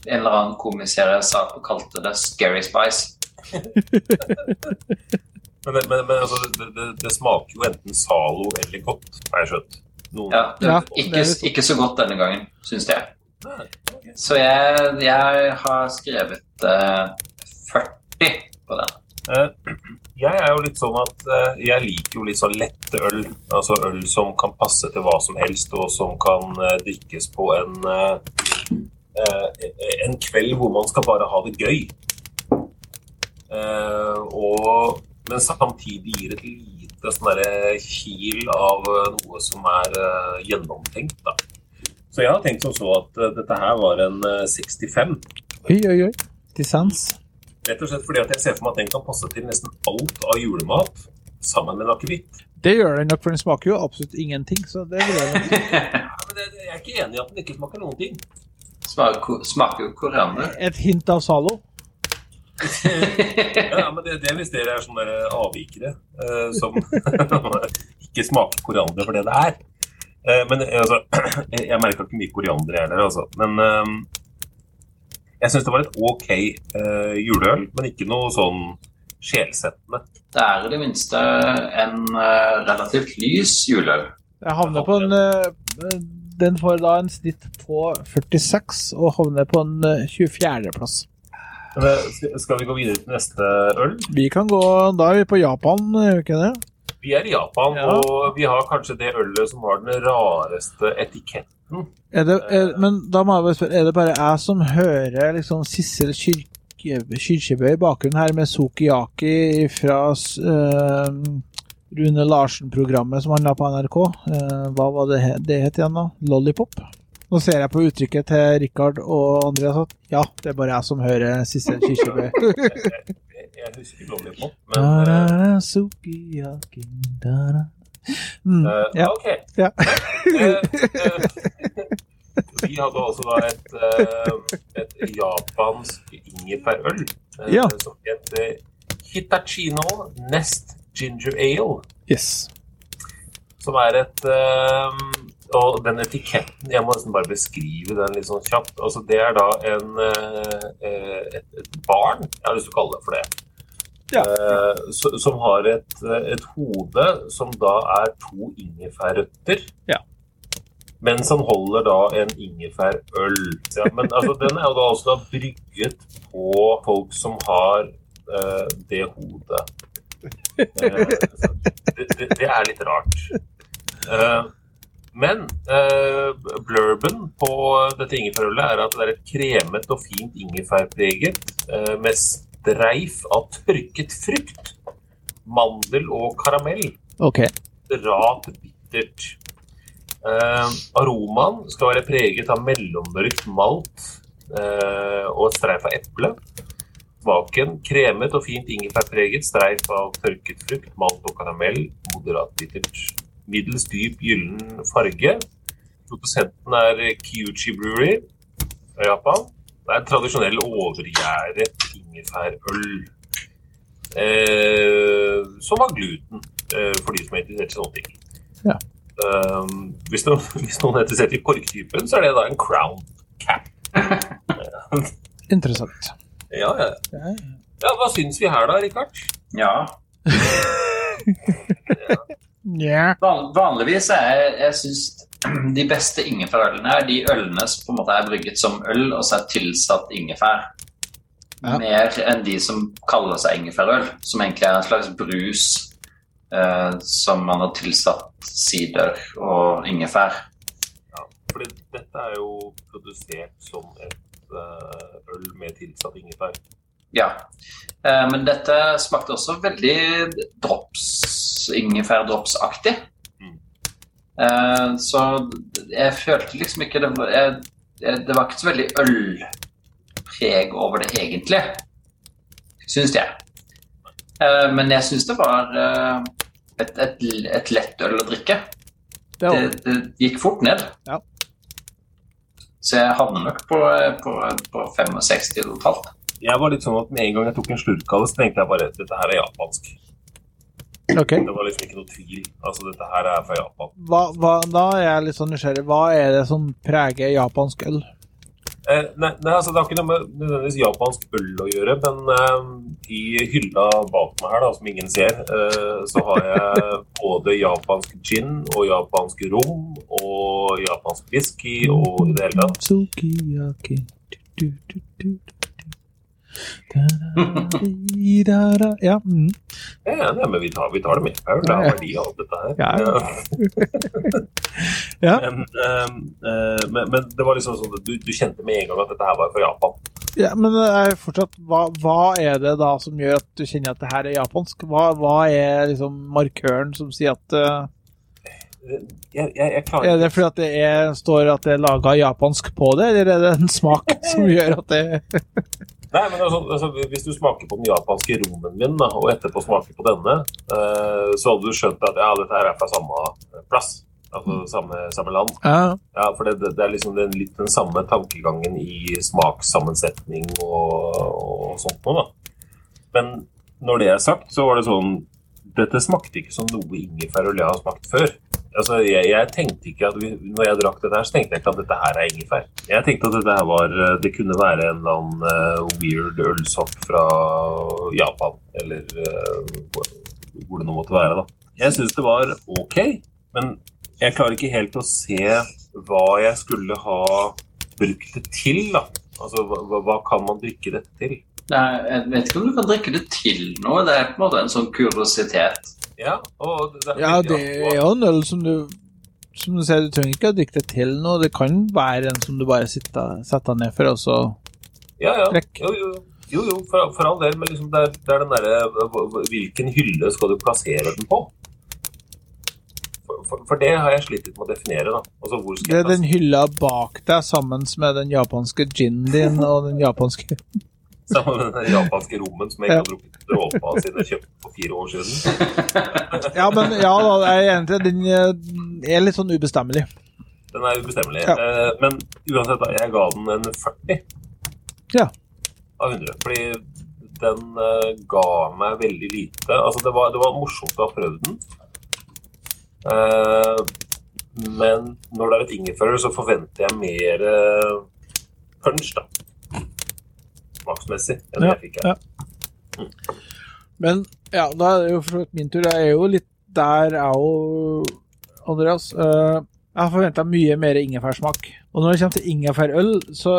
en eller annen komiserie sa og kalte det Scary Spice. Men, men, men altså, det, det, det smaker jo enten Zalo eller godt, har jeg skjønt. Noen. Ja, det, Ja, ikke, litt- ikke så godt denne gangen, syns jeg. Så jeg, jeg har skrevet uh, 40 på den. Eh, Jeg er jo litt sånn at eh, jeg liker jo litt sånn lette øl. Altså øl som kan passe til hva som helst, og som kan eh, drikkes på en, eh, eh, en kveld hvor man skal bare ha det gøy. Eh, og, men samtidig gir et lite sånn kil av eh, noe som er eh, gjennomtenkt. da. Så jeg har tenkt som så at eh, dette her var en eh, 65. Oi, oi, oi. Dissens. Rett og slett fordi at jeg ser for meg at den kan passe til nesten alt av julemat sammen med en akevitt. Det gjør den nok, for den smaker jo absolutt ingenting. Så det vil jeg nok. Ja, men det, det- jeg er ikke enig i at den ikke smaker noen ting. Smaker, smaker jo koriander. Et hint av Zalo. Ja, men det, det er hvis dere er sånne avvikere uh, som ikke smaker koriander for det det er. Uh, men eh, altså, jeg, merka ikke mye koriander jeg heller, altså. Men uh, jeg syns det var et ok juleøl, men ikke noe sånn sjelsettende. Det er i det minste en relativt lys juleøl. Jeg havner på en Den får da en snitt på 46, og havner på en eh, 24.-plass. Skal- vi gå videre til neste øl? Vi kan gå Da er vi på Japan, er vi ikke det? Vi er i Japan, Ja. og vi har kanskje det ølet som har den rareste etiketten. Er det er, men da må jeg bare spørre, er det bare jeg som hører liksom Sissel Kyrkjebø i bakgrunnen her med Sukiyaki fra uh, Rune Larsen-programmet som han la på NRK? Uh, hva var det det het igjen, da? Lollipop? Nå ser jeg på uttrykket til Rikard og Andreas at ja, det er bare jeg som hører siste Kyrkjebø. Jeg, husker Lollipop, men eh, Da-da-da, Sukiyaki, da-da. Mm, eh, ja. Ok. Ja. Eh, eh, vi hadde altså da et, eh, et japansk ingefærøl eh, Ja. som heter Hitachino Nest Ginger Ale. Yes. Som er et eh, Og den etiketten Jeg må nesten bare beskrive den litt sånn kjapt. Altså Det er da en eh, eh, et, et barn, jeg har lyst til å kalle det for det, Ja. eh, som har et, et hode som da er to ingefærrøtter. Ja. Mens han holder da en ingefærøl. Ja, men altså, den er jo da også da brygget på folk som har uh, det hodet. Uh, det, det, det er litt rart. Eh, men eh, blurben på dette ingefærølet er at det er et kremet og fint ingefærpreget eh, med streif av tørket frukt, mandel og karamell. OK. Rart bittert. Eh, aromaen skal være preget av mellommørkt malt eh, og et streif av eple. Smaken kremet og fint ingefærpreget, streif av tørket frukt, malt og karamell, moderat bittert. Middels dyp gyllen farge. Produsenten er Kyuchi Brewery fra Japan. Det er en tradisjonell overgjæret ingefærøl. Eh, som har gluten, eh, for de som er interessert i sånne ting. Ja. Eh, hvis, noen, hvis noen er interessert i korktypen, så er det da en crown cap. Interessant. Ja, ja. Ja, ja hva syns vi her da, Rikard? Ja. ja. Van, vanligvis er jeg, jeg synes de beste ingefærølene er de ølene som på en måte er brygget som øl, og så er tilsatt ingefær. Ja. Mer enn de som kaller seg ingefærøl, som egentlig er en slags brus eh, som man har tilsatt sider og ingefær. For dette er jo produsert som et eh, øl med tilsatt ingefær. Ja. Eh, men dette smakte også veldig drops, ingefærdropsaktig. Mm. Eh, så jeg følte liksom ikke det var, jeg, jeg, Det var ikke så veldig ølpreg over det egentlig, syns jeg. Eh, men jeg syns det var eh, et, et, et lett øl å drikke. Det Det, det gikk fort ned. Ja. Så jeg havner nok på, på, på 65 totalt. Jeg var litt sånn at Med en gang jeg tok en slurk av det, så tenkte jeg bare dette her er japansk. Okay. Det var liksom ikke noe tvil. Altså, dette her er fra Japan. Hva, hva, da er jeg litt sånn nysgjerrig. Hva er det som preger japansk øl? Eh, nei, nei, altså Det har ikke noe med nødvendigvis japansk øl å gjøre, men eh, i hylla bak meg her, da, som ingen ser, eh, så har jeg både japansk gin og japansk rom og japansk whisky og i det hele tatt. Ja. Mm. Ja, ja men vi tar, vi tar det med. Det er verdi av alt dette her. Ja. Ja. Men, eh, eh, men, men det var liksom sånn at du, du kjente med en gang at dette her var fra Japan. ja, men det er fortsatt, hva, hva er det da som gjør at du kjenner at det her er japansk? Hva, hva er liksom markøren som sier at uh, Jeg, jeg, jeg Er det fordi at det er, står at det er laga japansk på det, eller er det en smak som gjør at det Nei, men altså, altså, Hvis du smaker på den japanske rommen min, da, og etterpå smaker på denne, uh, så hadde du skjønt at ja, dette her er fra samme plass. Altså samme, samme land. Ja. Ja, for det, det er liksom den, litt den samme tankegangen i smakssammensetning og, og sånt noe, da. Men når det er sagt, så var det sånn Dette smakte ikke som noe ingefærøl jeg har smakt før. Altså, jeg, jeg tenkte ikke at vi, Når jeg drakk dette her, så tenkte jeg ikke at dette her er ingefær. Jeg tenkte at dette her var Det kunne være en eller annen uh, weird ølsopp fra Japan, eller uh, hvor det nå måtte være, da. Jeg syns det var OK, men jeg klarer ikke helt å se hva jeg skulle ha brukt det til, da. Altså, hva- hva kan man drikke dette til? Nei, jeg vet ikke om du kan drikke det til noe. Det er på en måte en sånn kuriositet. Ja, og det, ja, det er jo en øl som du Som du sier, du trenger ikke å drikke det til noe. Det kan være en som du bare sitter, setter ned for, og så Ja, ja. Jo, jo, jo, jo for, for all del, men liksom det, er, det er den derre Hvilken hylle skal du plassere den på? For, for, for det har jeg slitt litt med å definere, da. Altså, hvor skal Det jeg er den hylla bak deg sammen med den japanske ginen din og den japanske Sammen med den japanske rommen som jeg ikke har drukket dråpe av siden jeg kjøpte for fire år siden. Ja, men ja da, jeg er enig. Den eh, er litt sånn ubestemmelig. Den er ubestemmelig. Ja. Eh, men uansett, da, jeg ga den en 40 Ja. av 100. Fordi den eh, ga meg veldig lite. Altså, det var, det var morsomt å ha prøvd den. Eh, men når det er et ingefærer, så forventer jeg mer punch, da. Smaksmessig enn Ja, jeg fikk her. ja. Men ja, da er det jo for min tur. Jeg er jo litt der, jeg òg, Andreas. Eh, Jeg har forventa mye mer ingefærsmak. Og når det kommer til ingefærøl, så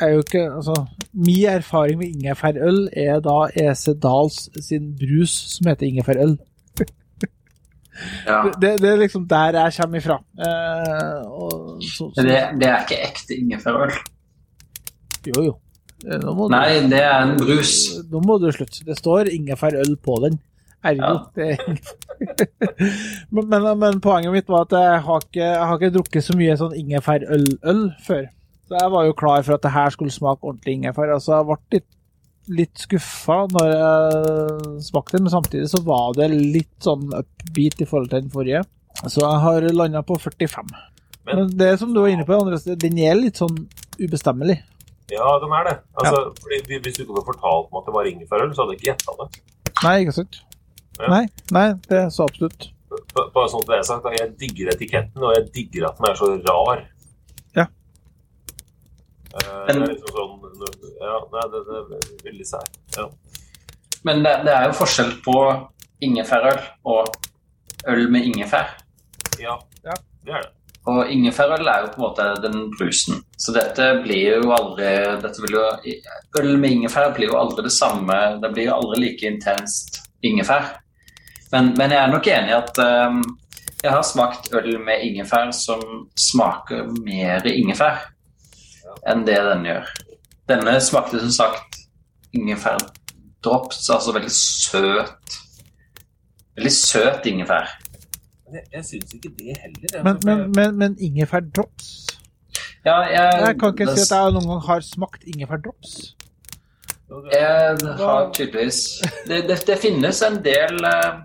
er jo ikke Altså, min erfaring med ingefærøl er da EC Dahls sin brus som heter ingefærøl. Ja. Det, det er liksom der jeg kommer ifra. Eh, og så, så, det, det er ikke ekte ingefærøl. Jo, jo. Eh, må du- Nei, det er en brus. Nå må du slutte. Det står ingefærøl på den. Ergo. Ja. Men, men, men poenget mitt var at jeg har ikke, jeg har ikke drukket så mye sånn ingefærøl-øl før. Så jeg var jo klar for at det her skulle smake ordentlig ingefær. Altså, jeg ble litt, litt skuffa når jeg smakte den, men samtidig så var det litt sånn upbeat i forhold til den forrige. Så jeg har landa på 45. Men- Men det som du var inne på, Andres, den er litt sånn ubestemmelig. Ja, de er det. Altså, fordi Hvis du ikke hadde fortalt meg at det var ingefærøl, så hadde jeg ikke gjetta det. Nei, ikke sant? Ja. Nei, nei, det er så absolutt. Bare sånn at det er sagt, da, Jeg digger etiketten, og jeg digger at den er så rar. Ja. Eh, det er liksom sånn Ja, nei, det, det er veldig sær. Ja. Men det, det er jo forskjell på ingefærøl og øl med ingefær. ja. Ja. Det er det. Og ingefærøl er jo på en måte den brusen. Så dette blir jo aldri dette vil jo, Øl med ingefær blir jo aldri det samme. Det blir jo aldri like intenst ingefær. Men, men jeg er nok enig i at um, jeg har smakt øl med ingefær som smaker mer ingefær enn det denne gjør. Denne smakte som sagt ingefærdrops, altså veldig søt. Veldig søt ingefær. Men jeg, jeg syns ikke det heller. Men, men, men, men ingefærdrops Ja, jeg, Jeg kan ikke det- si at jeg noen gang har smakt ingefærdrops. Jeg har tydeligvis Det, det, det finnes en del uh,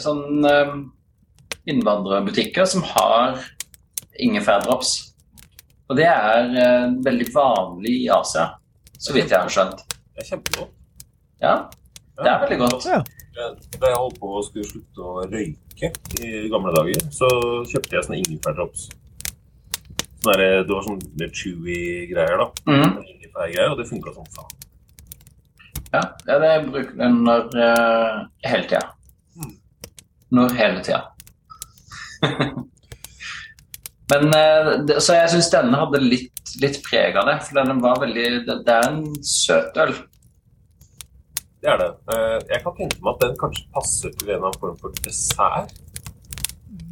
sånn uh, innvandrerbutikker som har ingefærdrops. Og det er uh, veldig vanlig i Asia, så vidt jeg har skjønt. Det er kjempegodt. Ja, det er veldig godt. Ja. Da jeg holdt på å skulle slutte å røyke i gamle dager, så kjøpte jeg sånne ingefærdrops. Sånne der, det var sånn litt chewy greier, da. Mm. Ingefærgreier, og det funka som faen. Ja, det bruker den når uh, hele tida. Når hele tida. Men eh, Så jeg syns denne hadde litt, litt preg av det. For den var veldig Det, det er en søt øl. Det er det. Eh, Jeg kan tenke meg at den kanskje passer til en eller annen form for dessert.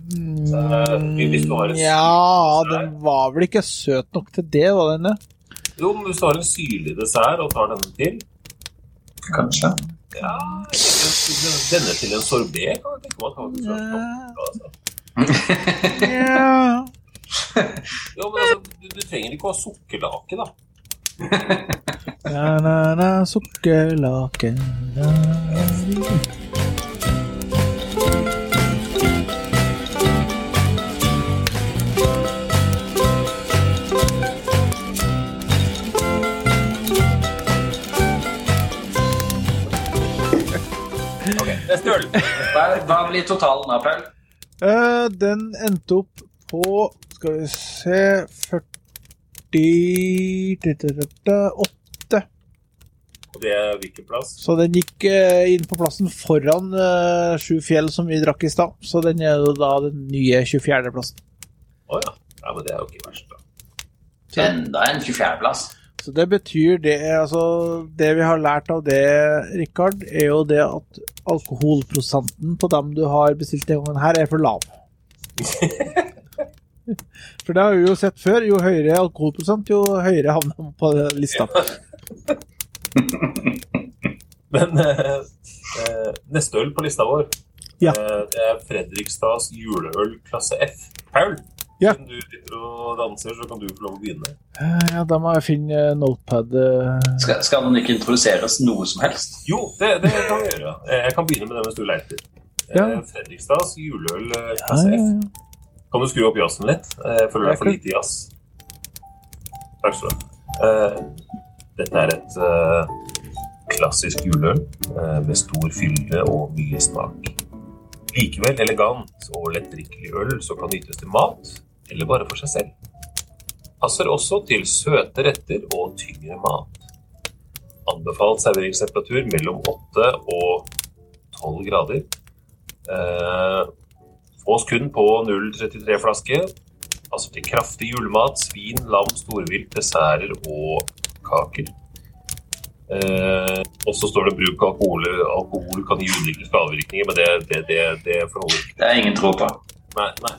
Eh, hvis du har en Ja, den var vel ikke søt nok til det, var den det? Jo, men hvis du har en syrlig dessert og tar denne til Kanskje. Ja, denne til en sorbé kan jeg tenke meg at hadde vært nok. altså. Ja. Jo, men altså, du, du trenger ikke å ha sukkerlake, da. Na, na, na, na. Neste øl. Hva, blir totalen av Paul? Eh, Den endte opp på Skal vi se 48 Og det er hvilken plass? Så den gikk eh, inn på plassen foran eh, Sju fjell, som vi drakk i stad. Så den er jo da den nye 24.-plassen. Å ja. ja. Men det er jo ikke verst, da. Enda en 24.-plass. Så det betyr det Altså, det vi har lært av det, Rikard, er jo det at alkoholprosenten på dem du har bestilt denne gangen her, er for lav. For det har vi jo sett før. Jo høyere alkoholprosent, jo høyere havner man på lista. Men eh, eh, neste øl på lista vår, Ja. eh, det er Fredrikstads juleøl klasse F. Paul, Ja. siden du sitter og danser, så kan du få lov å begynne. Eh, Ja, da må jeg finne notepad. Skal, skal den ikke introduseres noe som helst? Jo, det, det kan vi gjøre. Jeg kan begynne med det mens du leiter. Eh, Ja. Fredrikstads juleøl Ja, klasse ja, F. Kan du skru opp jazzen litt? Eh, Jeg føler det er for lite jazz. Takk skal du ha. Eh, Dette er et eh, klassisk juleøl med stor fylle og mye smak. Likevel elegant og lettdrikkelig øl som kan nytes til mat, eller bare for seg selv. Passer også til søte retter og tyngre mat. Anbefalt serveringstemperatur mellom 8 og 12 grader. Eh, Fås kun på 0,33-flaske. Altså til kraftig julemat, svin, lam, storvilt, desserter og kaker. Eh, og så står det bruk av alkohol, alkohol kan gi ulike skadevirkninger, men det, det, det, det forholder ikke. Det er ingen tro på. Nei, nei.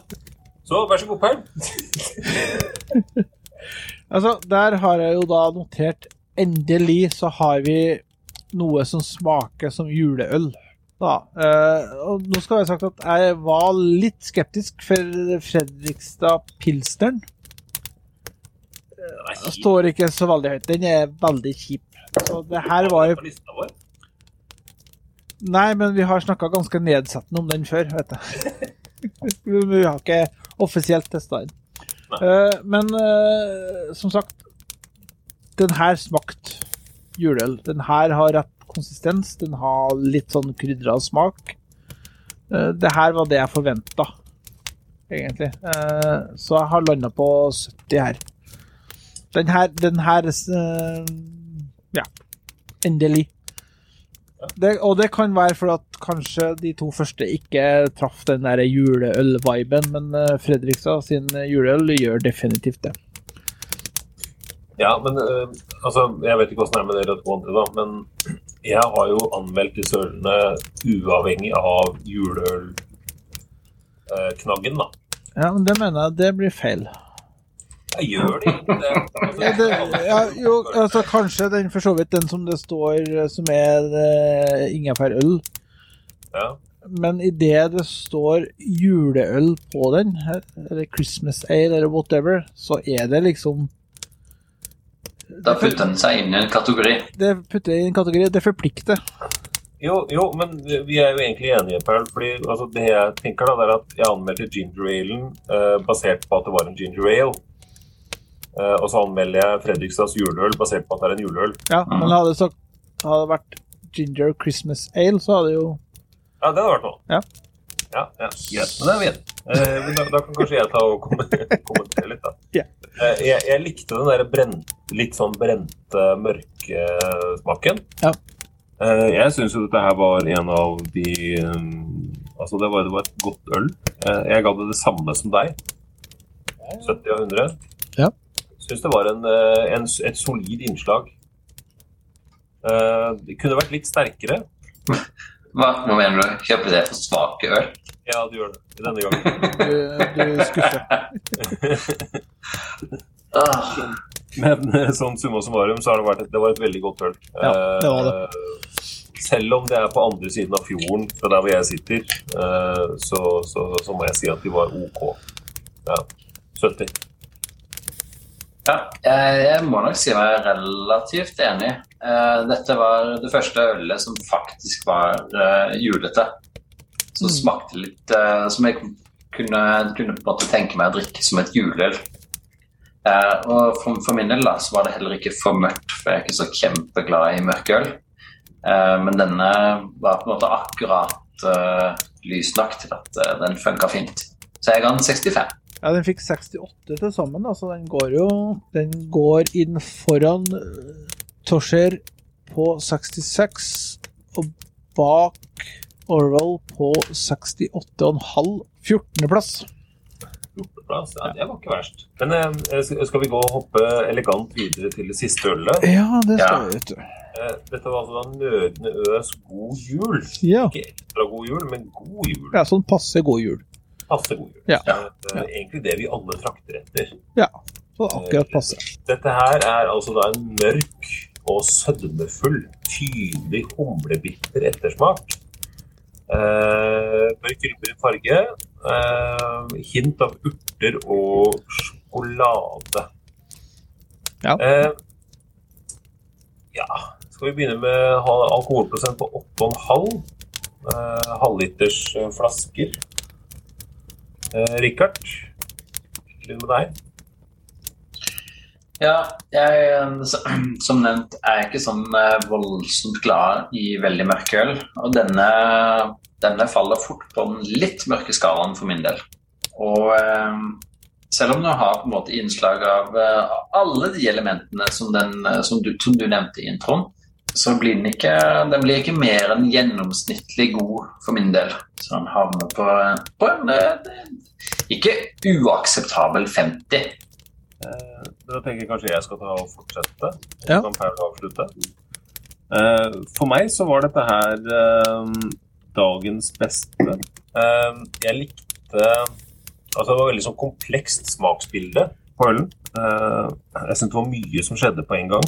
Så vær så god, Paul. Altså, der har jeg jo da notert Endelig så har vi noe som smaker som juleøl. Da. Eh, og nå skal jeg ha sagt at jeg var litt skeptisk for Fredrikstad Pilsteren. Den er Den står ikke så veldig høyt. Den er veldig kjip. Så det her var jo. Nei, men vi har snakka ganske nedsettende om den før, vet jeg. Vi har ikke offisielt testa den. Eh, men eh, som sagt, den her smakte juleøl. Den her har rett konsistens, den har litt sånn krydra smak. Eh, det her var det jeg forventa, egentlig. Eh, så jeg har landa på 70 her. Den her, den her eh, Ja. Endelig. Det, og det kan være fordi at kanskje de to første ikke traff den der juleøl-viben, men Fredrikstad sin juleøl gjør definitivt det. Ja, men øh, altså, jeg vet ikke åssen det er med dere to andre, da, men jeg har jo anmeldt disse ølene uavhengig av juleølknaggen, da. Ja, men det mener jeg det blir feil. Jeg gjør det ikke. det. Altså, Ja, det, ja, jo, altså kanskje den for så vidt den som det står eh, som er uh, ingefærøl, ja. men idet det står juleøl på den, eller Christmas ale eller whatever, så er det liksom Da putter den seg inn i en kategori. Det putter i en kategori, det forplikter. Jo, jo, men vi er jo egentlig enige, Paul. fordi altså, Det jeg tenker, da, det er at jeg anmeldte ginger alen eh, basert på at det var en ginger ale. Eh, og så anmelder jeg Fredrikstads juleøl basert på at det er en juleøl. Ja, men hadde det, sagt, hadde det vært ginger Christmas ale, så hadde det jo Ja, det hadde vært noe. Ja. Ja, ja. Yes, men det er vi. Eh, men da, da kan kanskje jeg ta og kommentere, litt, da. Ja. Eh, Jeg, jeg likte den der brent, litt sånn brente, mørke smaken. Ja. Eh, Jeg syns jo dette her var en av de um, Altså, det var, det var et godt øl. Eh, Jeg ga det det samme som deg. 70 av 100. Ja. Syns det var en, en, et solid innslag. Eh, Det kunne vært litt sterkere. Hva, hva mener du? Kjøper det for svake øl? Ja, du gjør det denne gangen. Du, du skuffer. Ah, Men eh, sånn summa summarum så har det vært et, det var et veldig godt øl. Ja, det var det. Selv om det er på andre siden av fjorden fra der hvor jeg sitter, eh, så, så, så må jeg si at de var OK. Ja. 70. ja, jeg, må nok si meg relativt enig. Eh, dette var det første ølet som faktisk var eh, julete. Som Mm. smakte litt uh, Som jeg kunne, kunne på en måte tenke meg å drikke som et juleøl. Uh, og for, for min del da, så var det heller ikke for mørkt, for jeg er ikke så kjempeglad i mørkeøl. Uh, men denne var på en måte akkurat uh, lys nok til at uh, den funka fint. Så jeg ga den 65. Ja, den fikk 68 til sammen, da, så den går jo Den går inn foran uh, på 66, og bak Orwell på 68,5. 14.-plass. 14.-plass. Ja, det var ikke verst. Men eh, skal vi gå og hoppe elegant videre til det siste ølet? Ja, det skal vi, vet du. Eh, Dette var altså da Nødende Øs god jul. Ja. Ikke ekstra god jul, men god jul. ja, sånn passe god jul. Passe god jul. Ja. er Egentlig det vi alle trakter etter. Ja, så akkurat passe. Dette her er altså da en mørk og sødmefull, tydelig humlebitter ettersmak. Eh, mørk rødbrun farge. Eh, hint av urter og sjokolade. Ja. Eh, ja. Skal vi begynne med alkoholprosent på 8,5? Eh, halvliters flasker. Eh, Rikard, begynn med deg. Ja, jeg, som nevnt, er jeg ikke sånn eh, voldsomt glad i veldig mørke øl. Og denne, denne faller fort på den litt mørke skalaen for min del. Og eh, selv om den har på en måte innslag av eh, alle de elementene som, den, eh, som, du, som du nevnte i introen, så blir den ikke, den blir ikke mer enn gjennomsnittlig god for min del. Så den havner på, på en ikke uakseptabel 50. Eh, Da tenker jeg kanskje jeg skal ta og fortsette. Så Ja. kan Paul avslutte. Eh, For meg så var dette her eh, dagens beste. Eh, Jeg likte Altså det var veldig sånn komplekst smaksbilde på ølen. Eh, Jeg syntes det var mye som skjedde på en gang.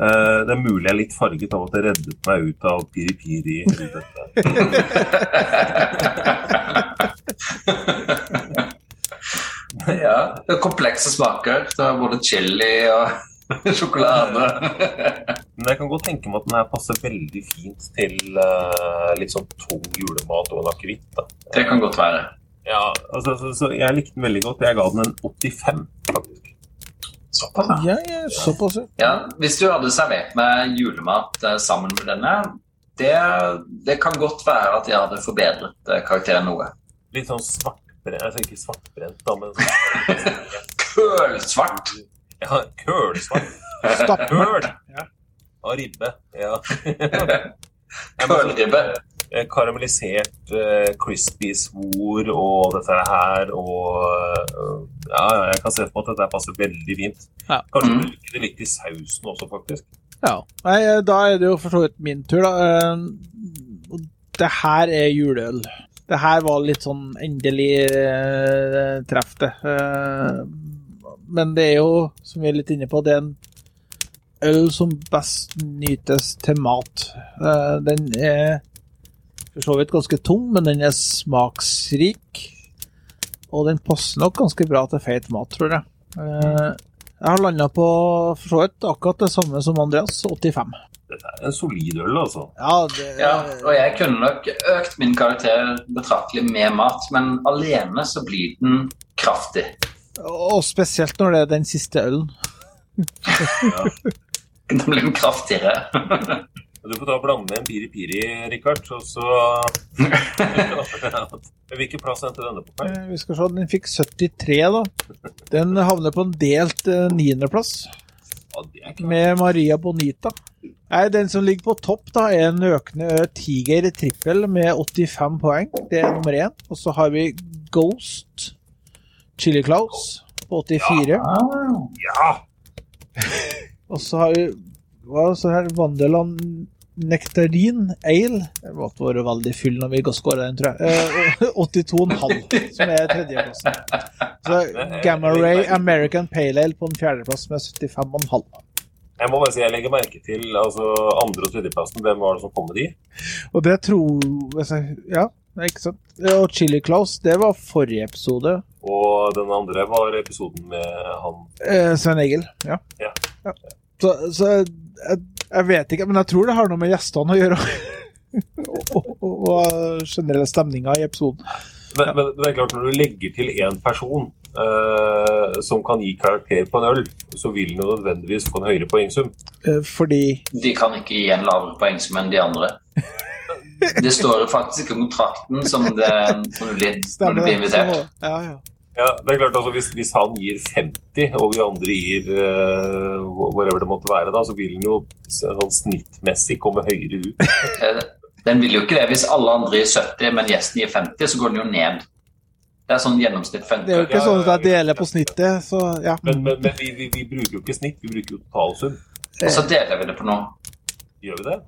Eh, Det er mulig jeg er litt farget av at det reddet meg ut av piri-piri. Ja, det er komplekse smaker. Det er både chili og sjokolade. Men jeg kan godt tenke meg at den her passer veldig fint til uh, litt sånn tung julemat og en akevitt. Det kan godt være. Ja, altså, så, så jeg likte den veldig godt. Jeg ga den en 85, faktisk. Såpass, ja. Ja, såpass, ja. ja. Hvis du hadde servert meg julemat eh, sammen med denne, det, det kan godt være at jeg hadde forbedret eh, karakteren noe. Litt sånn svartbrent Altså ikke svartbrent, da, men sånn Kølsvart. Ja, kølsvart. Stappmørkt. Køl! Av ribbe. Ja. Ja, Kølribbe. eh, Karamellisert, uh, crispy svor og dette her og uh, Ja, ja, jeg kan se på at dette passer veldig fint. Ja. Kanskje Mm. bruke det litt i sausen også, faktisk. Ja. Nei, da er det jo for så vidt min tur, da. Eh, Det her er juleøl. Det her var litt sånn endelig eh, treff, det. Eh, men det er jo, som vi er litt inne på, det er en øl som best nytes til mat. Eh, den er for så vidt ganske tung, men den er smaksrik. Og den passer nok ganske bra til feit mat, tror jeg. Eh, jeg har landa på for så vidt akkurat det samme som Andreas, 85. Dette er en solid øl, altså. Ja, det Ja, og jeg kunne nok økt min karakter betraktelig med mat, men alene så blir den kraftig. Og spesielt når det er den siste ølen. Den blir den kraftigere. Du får ta og blande med en piri-piri, Rikard, og så Hvilken plass endte denne på? Eh, Vi skal se, den fikk 73, da. Den havner på en delt niendeplass. niendeplass Ja, det er med Maria Bonita. Nei, Den som ligger på topp, da, er en økende Tiger trippel med 85 poeng. Det er nummer én. Og så har vi Ghost Chili Claus på 84. Ja! Og så har vi hva så her, Vanderland Nektarin Ale. Det måtte være veldig full når vi skåra den, tror jeg. Eh, 82,5, som er tredjeplassen. Så Gamma Ray American Pale Ale på en fjerdeplass med 75,5. Jeg må bare si jeg legger merke til altså, andre- og tredjeplassen. Hvem var det som kom med de? Og det tror jeg, Ja, ikke sant. Og Chili Claus, det var forrige episode. Og den andre var episoden med han Eh, Svein Egil. Ja. Ja. Ja. Så, så jeg, jeg vet ikke, men jeg tror det har noe med gjestene å gjøre. og, og, og generelle stemninga i episoden. Men, men det er klart, når du legger til én person uh, som kan gi karakter på en øl, så vil den jo nødvendigvis få en høyere poengsum. Eh, fordi De kan ikke gi en lavere poengsum enn de andre. Det står jo faktisk i kontrakten som det, som du blir, når du blir invitert. Så- Ja, ja. Ja, det er klart, altså hvis, hvis han gir 50, og vi andre gir uh, whatever det måtte være, da, så vil den jo sånn snittmessig komme høyere ut. Eh, Den vil jo ikke det. Hvis alle andre gir 70, men gjesten gir 50, så går den jo ned. Det er sånn gjennomsnitt Det er jo ikke sånn at jeg deler på snittet, så ja. Men, men, men vi, vi, vi bruker jo ikke snitt, vi bruker jo totalsum. Og så deler vi det på noe. Gjør vi det?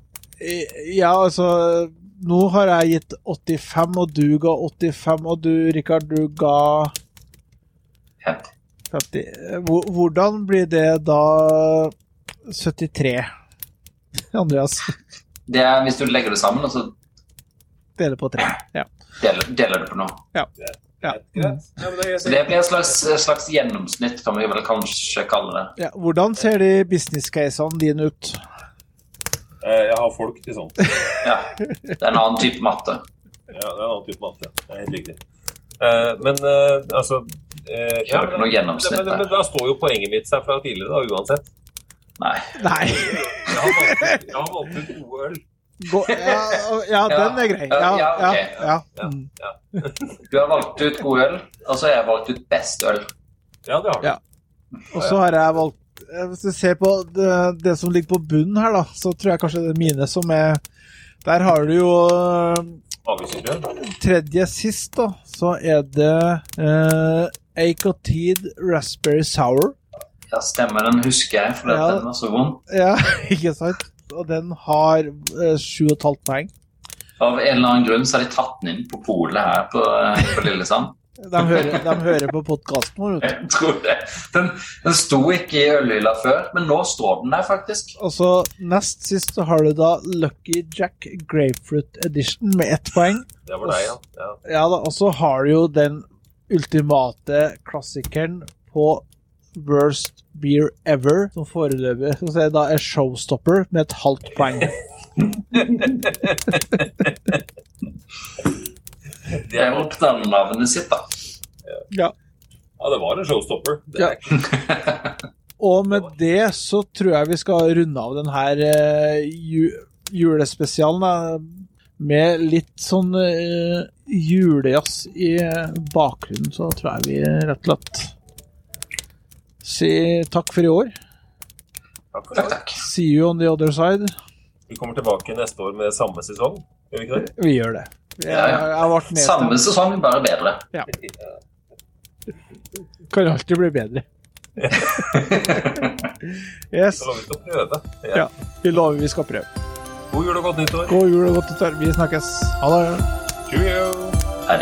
Eh, Ja, altså Nå har jeg gitt 85, og du ga 85, og du, Rikard, du ga 50. 50. Eh, Hvordan blir det da 73? Andreas Det er hvis du legger det sammen, og så deler på tre. Ja. deler, deler du på noe. ja. Greit. Ja, det, Så det blir et slags, slags gjennomsnitt, kan vi vel kanskje kalle det. ja. Hvordan ser de business-casene dine ut? Eh, jeg har folk til sånt. Ja. Det er en annen type matte. Ja, det er en annen type matte. Det er helt riktig. Eh, men altså eh, Kjører men, noe gjennomsnitt men, men, men da står jo poenget mitt seg fra tidligere, da, uansett. Nei. Nei. Jeg har valgt ut- gode øl. Gå, ja, ja, den er grei. Ja, Ja, ja, ok. ja. Mm. Du har valgt ut god øl, og så har jeg valgt ut best øl. Ja, det har du. Ja. Og så har jeg valgt eh, Hvis du ser på det, det som ligger på bunnen her, da, så tror jeg kanskje det er mine som er Der har du jo eh, tredje sist, da, så er det uh, Acotid Raspberry Sour. Ja, stemmer, den husker jeg, for Ja. den var så vond. Ja, ikke sant? Og den har uh, 7,5 poeng. Av en eller annen grunn så har de tatt den inn på polet her på, eh, på Lillesand. De hører, de hører på podkasten vår. Jeg tror det. Den, den sto ikke i ølhylla før, men nå står den der faktisk. Og så nest sist så har du da Lucky Jack Grapefruit Edition med ett poeng. Det var deg, ja. ja. Ja da, og så har du jo den ultimate klassikeren på Worst Beer Ever, som foreløpig som sier da er Showstopper med et halvt poeng. Det er navnet sitt, da. Ja. ja, det var en showstopper. Det Ja. er Og med det så tror jeg vi skal runde av den her eh, ju julespesialen da, med litt sånn eh, julejazz i bakgrunnen, så tror jeg vi rett og slett sier takk for i år. Takk for Takk, takk. See you on the other side. Vi kommer tilbake neste år med samme sesong. Gjør vi ikke det? Vi gjør det. Jeg, jeg har vært Samme sesong, bare bedre. Ja. Kan alltid bli bedre. Yes. Vi skal prøve. Ja. Vi lover vi skal prøve. God jul og godt nyttår. God jul og godt nyttår. Vi snakkes. Ha det. Cheerio! Er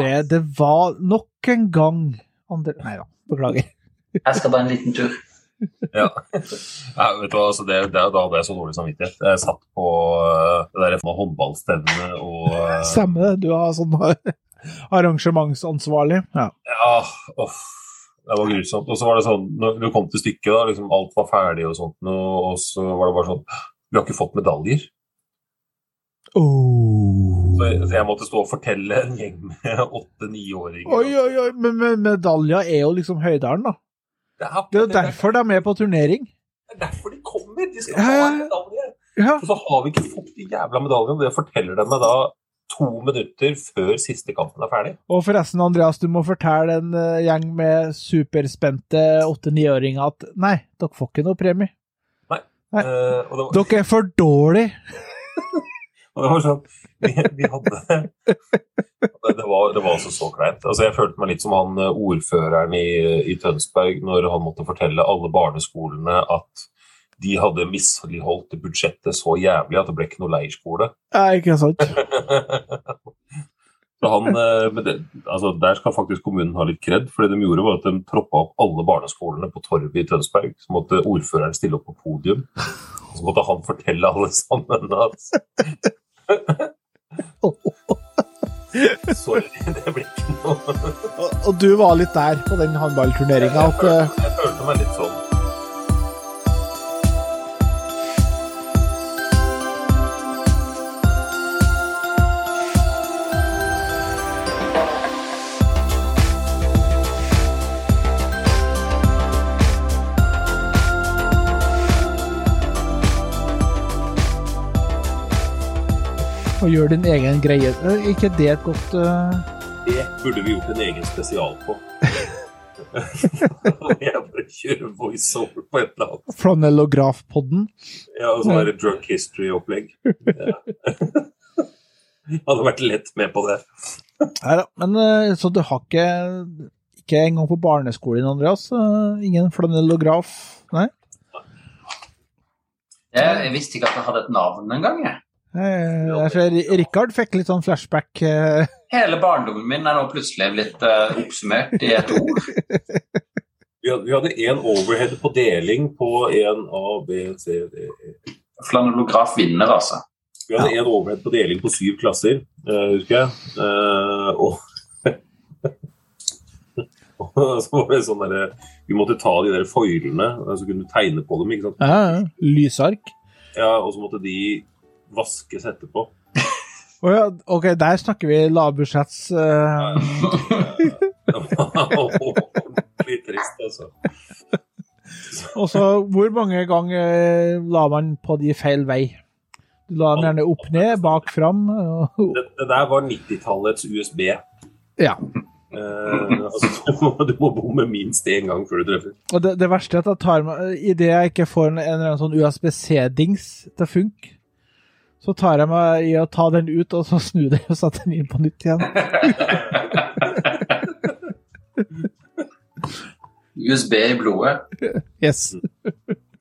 det. Det var nok en gang andre... Nei da, beklager. Jeg skal bare en liten tur. Ja. ja. vet du hva, altså det, det, da hadde jeg så dårlig samvittighet. Jeg satt på uh, det der håndballstevnet og uh, Stemmer det. Du har sånn arrangementsansvarlig. Ja. Ja, uff. Det var grusomt. Og så var det sånn, når du kom til stykket, da, liksom alt var ferdig og sånt, og så var det bare sånn Vi har ikke fått medaljer. Oh. Så så jeg måtte stå og fortelle en gjeng med åtte-niåringer Oi, oi, oi, men, men medalja er jo liksom høydalen, da. Det er, Det er derfor de er med på turnering. det er derfor de kommer! De skal ha medalje! Ja. Og så har vi ikke fått de jævla medaljene. Det forteller de meg da to minutter før siste kampen er ferdig. Og forresten, Andreas, du må fortelle en eh, gjeng med superspente åtte-niåringer at nei, dere får ikke noe premie. Nei. Og det var, Dere er for dårlige. Og det var sånn Vi, vi hadde det, var, det var altså så kleint. Altså, jeg følte meg litt som han eh, ordføreren i, i Tønsberg når han måtte fortelle alle barneskolene at de hadde misligholdt budsjettet så jævlig at det ble ikke noe leirskole. Nei, ikke sant? Så han, eh, det, altså, Der skal faktisk kommunen ha litt kred, for det de gjorde var at de troppa opp alle barneskolene på Torvet i Tønsberg. Så måtte ordføreren stille opp på podium. Og så måtte han fortelle alle sammen at Sorry, det blir ikke noe Og, og du var litt der på den håndballturneringa Jeg, jeg, Jeg følte meg litt sånn. Å gjør din egen greie Er ikke det et godt uh... Det burde vi gjort en egen spesial på. jeg bare kjører voiceover på et eller annet. flanellografpodden? Ja, og sånn der drunk history-opplegg. Ja. Hadde vært lett med på det. Nei da. Men eh, så du har ikke ikke engang på barneskolen, Andreas? Ingen flanellograf? Nei? Jeg, jeg visste ikke at det hadde et navn engang. jeg. Eh, Rikard fikk litt sånn flashback. eh, Hele barndommen min er nå plutselig blitt uh, oppsummert i et ord. Vi hadde, vi hadde en overhead på deling på en A, B, C, D, E. Flanellograf vinner, altså. Vi hadde en overhead på deling på syv klasser, uh, husker jeg. Uh, og og så var det sånn derre Vi måtte ta de der foilene, så kunne du tegne på dem. ikke sant? Ja, ja. Lysark. Ja, Og så måtte de vaskes etterpå. Å ja, ok, der snakker vi lavbudsjetts uh... Det var ordentlig trist, altså. Og så, hvor mange ganger la man på de feil vei? Du la den gjerne opp ned, bak fram. og- Det, det der var 90-tallets USB. Ja. Eh, altså, du, må, du må bomme minst én gang før du treffer. Og det, det verste er at jeg tar meg Idet jeg ikke får en, en annen sånn USBC-dings til funk, så tar jeg meg i å ta den ut og så snu den og sette den inn på nytt igjen. USB i blodet. Yes.